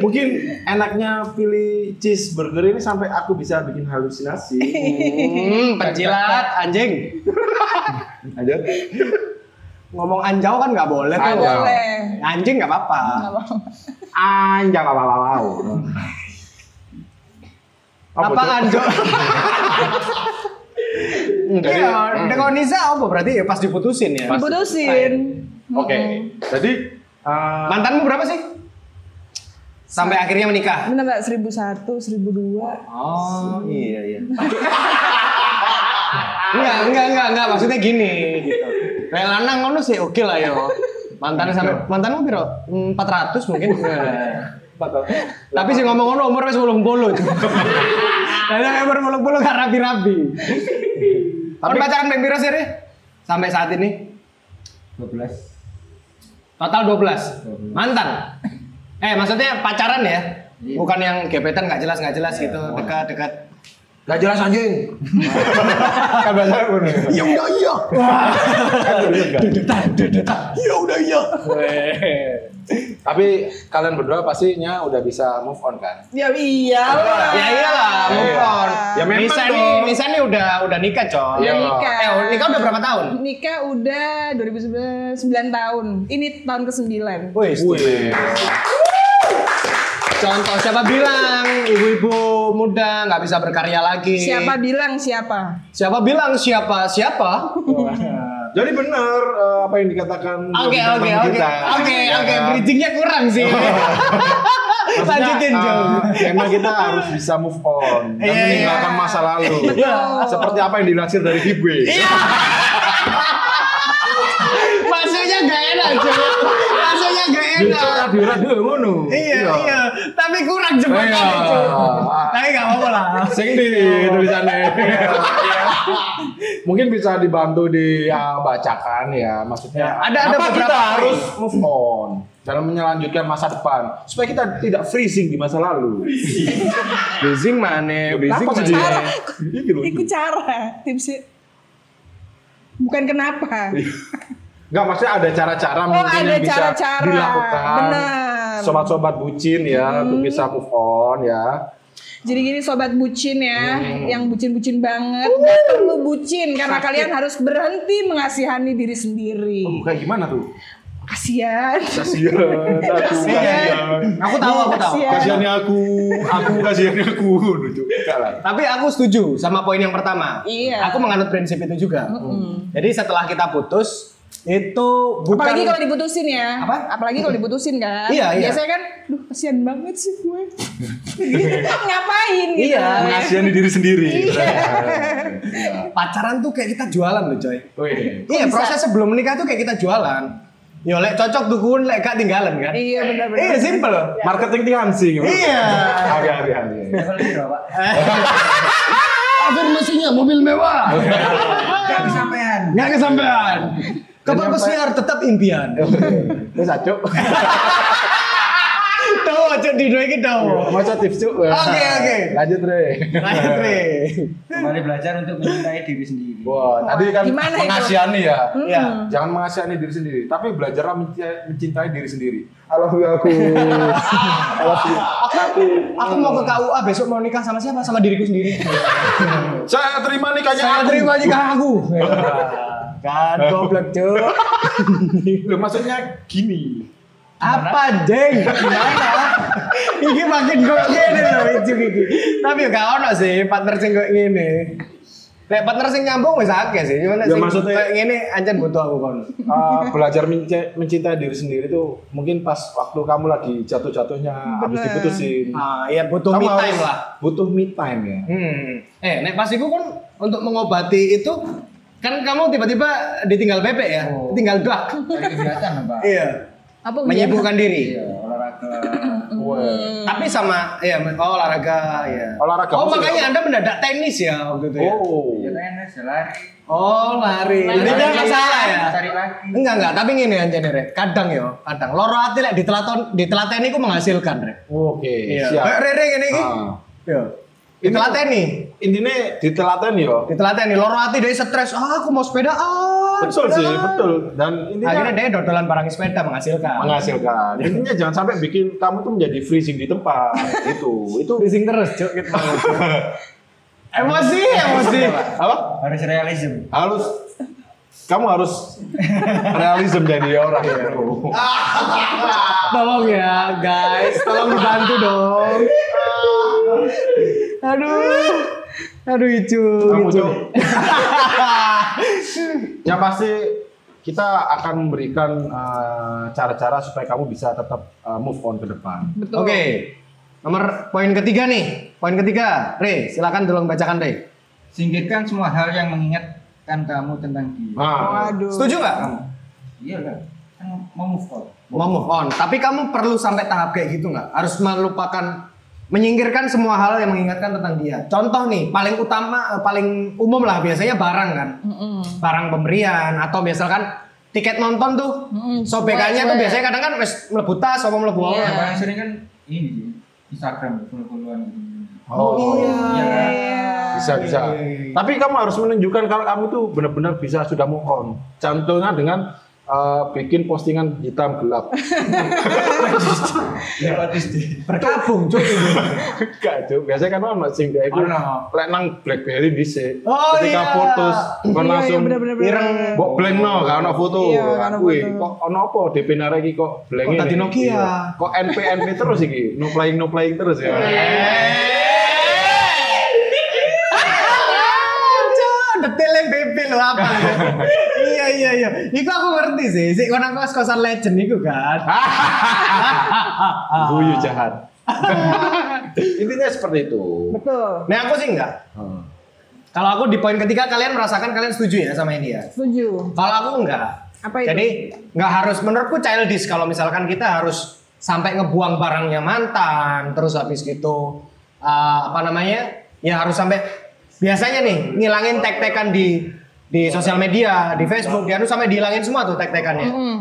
Mungkin enaknya pilih cheeseburger ini sampai aku bisa bikin halusinasi. Hmm, penjilat anjing. Lanjut. Ngomong anjau kan nggak boleh tuh. Anjau. Boleh. Anjing nggak apa-apa. Anjang apa apa apa. Apa anjau? Iya, dengan Nisa apa berarti ya pas diputusin ya? Diputusin. Oke. Jadi eh, Mantanmu berapa sih? Sampai akhirnya menikah. Bener nggak? Seribu satu, seribu dua. Oh iya iya. enggak enggak enggak enggak maksudnya gini gitu. Kayak lanang ngono sih oke lah yo. Mantan sampai mantanmu piro? 400 mungkin. Tapi sih ngomong ngono umur wis 80. Karena umur 80 gak rapi-rapi. Tapi pacaran ping piro sih, Re? Sampai saat ini 12. total 12. Mantan. Eh maksudnya pacaran ya? Bukan yang gebetan nggak jelas nggak jelas gitu, dekat-dekat. Gak jelas anjing. kan bahasa aku nih. Ya udah iya. Bener kan? Ya udah iya. Tapi kalian berdua pastinya udah bisa move on kan? Ya iyalah. Ya iyalah, move Iya. on. Ya memang Nisa dong. nih, Nisa nih udah udah nikah, coy. Iya. nikah. Eh, nikah udah berapa tahun? Nikah udah 2009 tahun. Ini tahun ke-9. Wih, Wih. Contoh siapa bilang ibu-ibu muda nggak bisa berkarya lagi? Siapa bilang siapa? Siapa bilang siapa? Siapa? Jadi benar eh, apa yang dikatakan Oke oke oke oke oke bridgingnya kurang sih. Maksudnya, Lanjutin Jo. eh, Emang kita harus bisa move on dan Iya, iya. meninggalkan masa lalu. Seperti apa yang dilansir dari Hibwe. Iya. Maksudnya gak enak cuy. Enak. radio-radio ngono. Iya iya. Tapi kurang Iya. jembatan cuy. Tapi gak apa-apa lah. Sing di tulisannya. Mungkin bisa dibantu dibacakan ya, maksudnya. Ada- ada kita harus move on dalam menyelanjutkan masa depan supaya kita tidak freezing di masa lalu. Freezing mana? Freezing sih? Cara. Ikut cara tipsnya. Bukan kenapa. Enggak maksudnya ada cara-cara Oh, mungkin ada yang bisa cara-cara. dilakukan. Benar. Sobat-sobat bucin ya untuk bisa move on ya. Jadi gini sobat bucin ya, Hmm. yang bucin-bucin banget, nggak perlu bucin karena kalian harus berhenti mengasihani diri sendiri. Oh, kayak gimana tuh? Kasihan, aku kasihan. Aku tahu aku tahu. Kasihan. Kasihannya aku, aku kasihannya aku. Tapi aku setuju sama poin yang pertama. Iya. Aku menganut prinsip itu juga. Jadi setelah kita putus itu bukan Apalagi kalau diputusin ya. Apa? Apalagi kalau diputusin kan. Iya, iya. Biasanya kan, duh kasihan banget sih gue. Ngapain gitu. Iya, Mengasihani diri sendiri. pacaran tuh kayak kita jualan loh coy. Wih. Iya, bisa? proses sebelum menikah tuh kayak kita jualan. Yo lek cocok tuh kun lek gak tinggalan kan. Iya benar-benar. Iya, simple. Marketing Tianxing. Iya. Oke, oke, oke. Afirmasinya mobil mewah. Gak kesampean. Nggak kesampean. Kapal pesiar tetap impian. Terus acuk. Tahu aja di dua ini tahu. Masa tips cuk. Oke, oke. Lanjut, Re. Lanjut, Re. Kembali belajar untuk mencintai diri sendiri. Wah, tadi kan gimana itu? mengasihani ya. Iya. Jangan mengasihani diri sendiri, tapi belajarlah mencintai, mencintai diri sendiri. I love you aku. I love you. Aku aku mau ke KUA besok mau nikah sama siapa? Sama diriku sendiri. Saya terima nikahnya Saya aku. terima nikah aku. Kan goblok cuy. Loh, maksudnya gini. Apa jeng? Gimana? Iki makin kok gini loh itu iki. Tapi gak ono sih partner sing kok ngene. Lek partner sing nyambung wis akeh sih. Cuman Ya, sing maksudnya- kayak ngene ancen butuh aku kon. Uh, belajar mencintai, diri sendiri tuh mungkin pas waktu kamu lagi jatuh-jatuhnya habis diputusin. Ah, iya butuh Kamu me time lah. Butuh me time ya. Hmm. Eh, nek pas iku kan untuk mengobati itu kan kamu tiba-tiba ditinggal bebek ya, Oh. tinggal dak. Kegiatan, Pak. Iya. Apa Menyibukkan diri. Iya, olahraga. Tapi sama ya oh, olahraga ya. Olahraga Oh, makanya apa? Anda mendadak tenis ya waktu itu ya. Oh. Ya tenis, ya lari. Oh, lari. Jadi Lari. dia nggak salah ya. Cari lagi. Enggak enggak, tapi ngene aja nih, Rek. Kadang yo, kadang loro ati lek ditelaton ditelateni ku menghasilkan, Rek. Oke, Iya. siap. Kayak Rere ngene iki. Ah. Yo. Ditelateni. Intinya ditelaten yo. Ditelateni loro ati dia stres. Ah, aku mau sepedaan. Betul sih, sepedaan." betul. Dan intinya Akhirnya dia dodolan barang sepeda menghasilkan. menghasilkan. Intinya jangan sampai bikin kamu tuh menjadi freezing di tempat. itu, itu Bising terus, Cuk. Gitu. emosi, emosi. apa? Harus realism. Harus kamu harus realism jadi orang ya. Tolong ya, guys. Tolong dibantu dong. Aduh. Aduh, Icu. Kamu. Cuk. Yang pasti kita akan memberikan uh, cara-cara supaya kamu bisa tetap uh, move on ke depan. Oke. Nomor poin ketiga nih. Poin ketiga. Re, silakan tolong bacakan, Re. Singkirkan semua hal yang mengingatkan kamu tentang dia. Nah, Waduh. Setuju nggak kamu? Iya lah. Kan mau move on. Mau move on. Tapi kamu perlu sampai tahap kayak gitu nggak? Harus melupakan, menyingkirkan semua hal yang mengingatkan tentang dia. Contoh nih, paling utama, eh, paling umum lah biasanya barang kan. Mm-mm. Barang pemberian atau misalkan tiket nonton tuh. Mm-mm. Sobekannya tuh biasanya kadang kan wis mlebu tas apa mlebu Iya. apa. Yang paling sering kan ini sih. Instagram follow-followan gitu. Oh, Iya. bisa bisa. Tapi kamu harus menunjukkan kalau kamu tuh benar-benar bisa sudah move on. Contohnya dengan eh, bikin postingan hitam gelap. Berkabung cuy. Enggak, Cuk. Biasanya kan ono sing dia iku lek nang BlackBerry dhisik. Oh, Ketika iya. fotos kon Iya, langsung iya, bener. ireng. Mbok blank no, gak ono foto. Iya, Kuwi, foto. kok ono apa DP nare iki kok blank Kok tadi Nokia? Kok NP NP terus iki? No playing no playing terus ya. Detailnya BP lo apa? iya iya iya. Iku aku ngerti sih. Si kono kos kosan legend iku kan. Guyu jahat. Intinya seperti itu. Betul. Nah aku sih enggak. Kalau aku di poin ketiga kalian merasakan kalian setuju ya sama ini ya. Setuju. Kalau aku enggak. Apa itu? Jadi nggak harus menurutku childish kalau misalkan kita harus sampai ngebuang barangnya mantan, terus habis gitu eh, apa namanya? Ya harus sampai biasanya nih ngilangin tag-tagan di di sosial media, di Facebook, ya sampai dihilangin semua tuh tag-tagannya. Mm.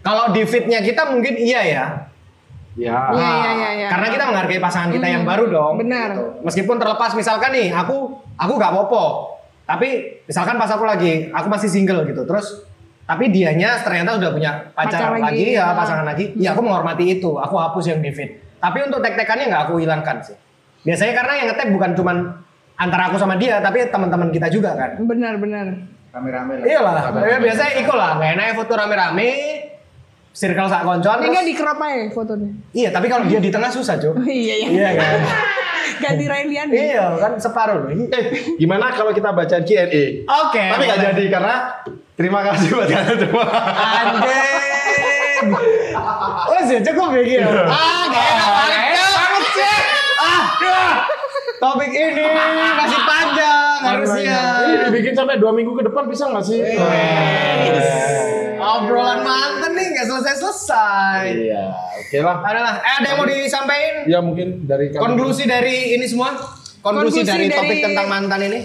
Kalau di feednya kita mungkin iya ya. Ya. Iya, iya, iya, iya. Karena kita menghargai pasangan kita yang baru dong. Benar. Gitu. Meskipun terlepas misalkan nih, aku aku gak popo. Tapi misalkan pas aku lagi, aku masih single gitu. Terus tapi dianya ternyata udah punya pacar, Pacar lagi, lagi. ya, Ah. pasangan lagi. Ya aku menghormati itu. Aku hapus yang di feed. Tapi untuk tag-tagannya nggak aku hilangkan sih. Biasanya karena yang nge-tag bukan cuman antara aku sama dia, tapi teman-teman kita juga kan. Benar, benar. Rame-rame lah. Iya lah, ya, biasanya ikut lah. Gak enak foto rame-rame, circle sak koncoan. Ini terus- nggak di crop aja fotonya. Iya, tapi kalau dia di tengah susah, Cuk. iya, iya. Iya kan? Ganti Railian. iya, kan separuh loh. Ini- Eh, gimana kalau kita baca Q&A? Oke. Tapi nggak jadi karena terima kasih buat kalian semua. Anjing. Oh, sih cukup ya gitu. Ah, gak enak banget sih. Ah, topik ini masih panjang harusnya. Ini dibikin sampai dua minggu ke depan bisa nggak sih? Obrolan mantan nih nggak selesai-selesai. Iya, oke lah. Adalah, eh ada yang mau disampaikan? Ya mungkin dari Konklusi dari ini semua? Konklusi, Konklusi dari, topik tentang mantan ini?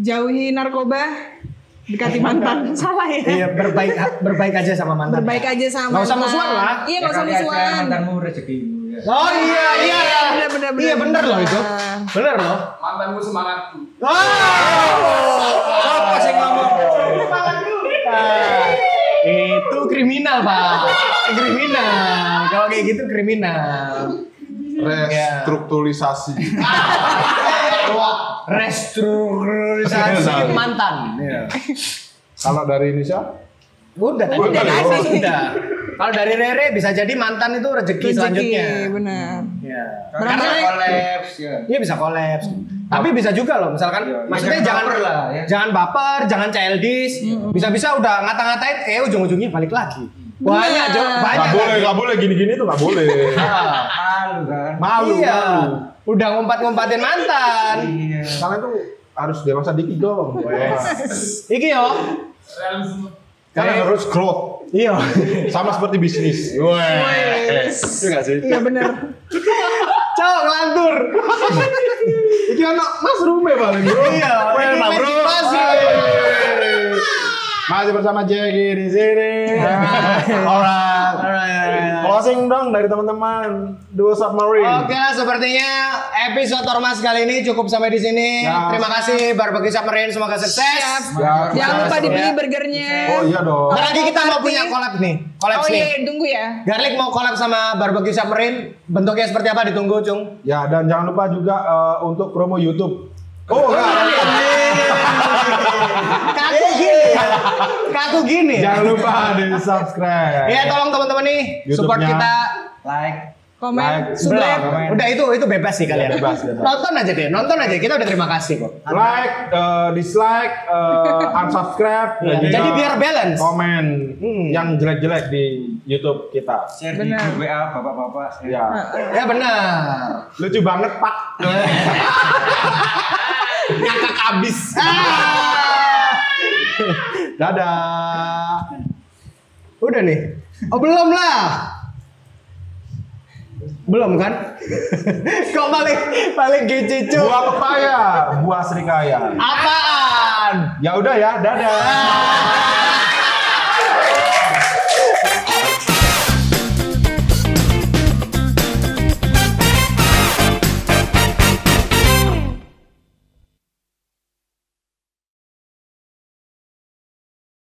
Jauhi narkoba, dekati mantan. Salah ya. Iya, berbaik berbaik aja sama mantan. Berbaik aja sama Nggak usah musuhan lah. Iya, nggak usah musuhan. mantanmu rezekimu. Oh iya iya iya. Bener, bener, bener, Iya bener loh itu. bener. Bener loh. mantanmu semangatku. Oh. Siapa sih ngomong? Ah, itu kriminal pak. Kriminal. Kalau kayak gitu kriminal. restrukturisasi. Restrukturisasi mantan. Iya. Kalau dari Indonesia? Udah tadi. Udah, Udah. Udah. Kalau dari Rere bisa jadi mantan itu rezeki, Rezeki, selanjutnya. benar. Iya. Karena Barangkali- kolaps ya. Iya bisa kolaps. Tapi bisa juga loh, misalkan Iya, maksudnya jangan jangan baper lah, ya. jangan baper, jangan childish. Bisa-bisa udah ngata-ngatain, eh ujung-ujungnya balik lagi. Banyak, Jo. Banyak. Gak boleh, gak boleh gini-gini tuh gak boleh. Ah, Malu kan. Malu, iya. malu. Udah ngumpat-ngumpatin mantan. Iya. Kalian tuh harus dewasa dikit dong. Iki yo. Realisme. Kalian harus growth. Iya. Sama seperti bisnis. Weh. Itu gak sih? Iya bener. Cok, ngelantur. Iki anak mas rume paling bro. Iya, Weh, ini Pak, bro. Masih. Bersama Jackie di sini. Alright. Alright. Closing dong dari teman-teman Duo Submarine. Oke lah, sepertinya episode Ormas kali ini cukup sampai di sini. Ya. Terima kasih Barbecue Submarine, semoga sukses. Ya, Jangan lupa dibeli Ya. burgernya. Oh iya dong. Ntar lagi kita mau punya collab nih, collab Oh nih. iya, tunggu ya. Garlic mau collab sama Barbecue Submarine, bentuknya seperti apa ditunggu, Cung. Ya dan jangan lupa juga eh, untuk promo YouTube. Oh, Kaku gini ya. Kaku gini ya. jangan lupa di subscribe. Ya tolong teman-teman nih support kita. Like. Komen, Like, subscribe. Belum. Udah itu itu bebas sih kalian. Bebas, bebas. Nonton aja deh, nonton aja. Kita udah terima kasih kok. Like, eh, dislike, eh, unsubscribe, Iya, juga jadi biar balance. Komen Hmm. yang jelek-jelek di YouTube kita. Share di WA bapak-bapak. Ya, Ya benar. lucu banget Pak. Ngakak abis. Dadah. Udah nih. Oh belum lah. Belum kan? Kok paling paling gici cu? Buah pepaya, buah serikaya. Apaan? Ya udah ya, dadah.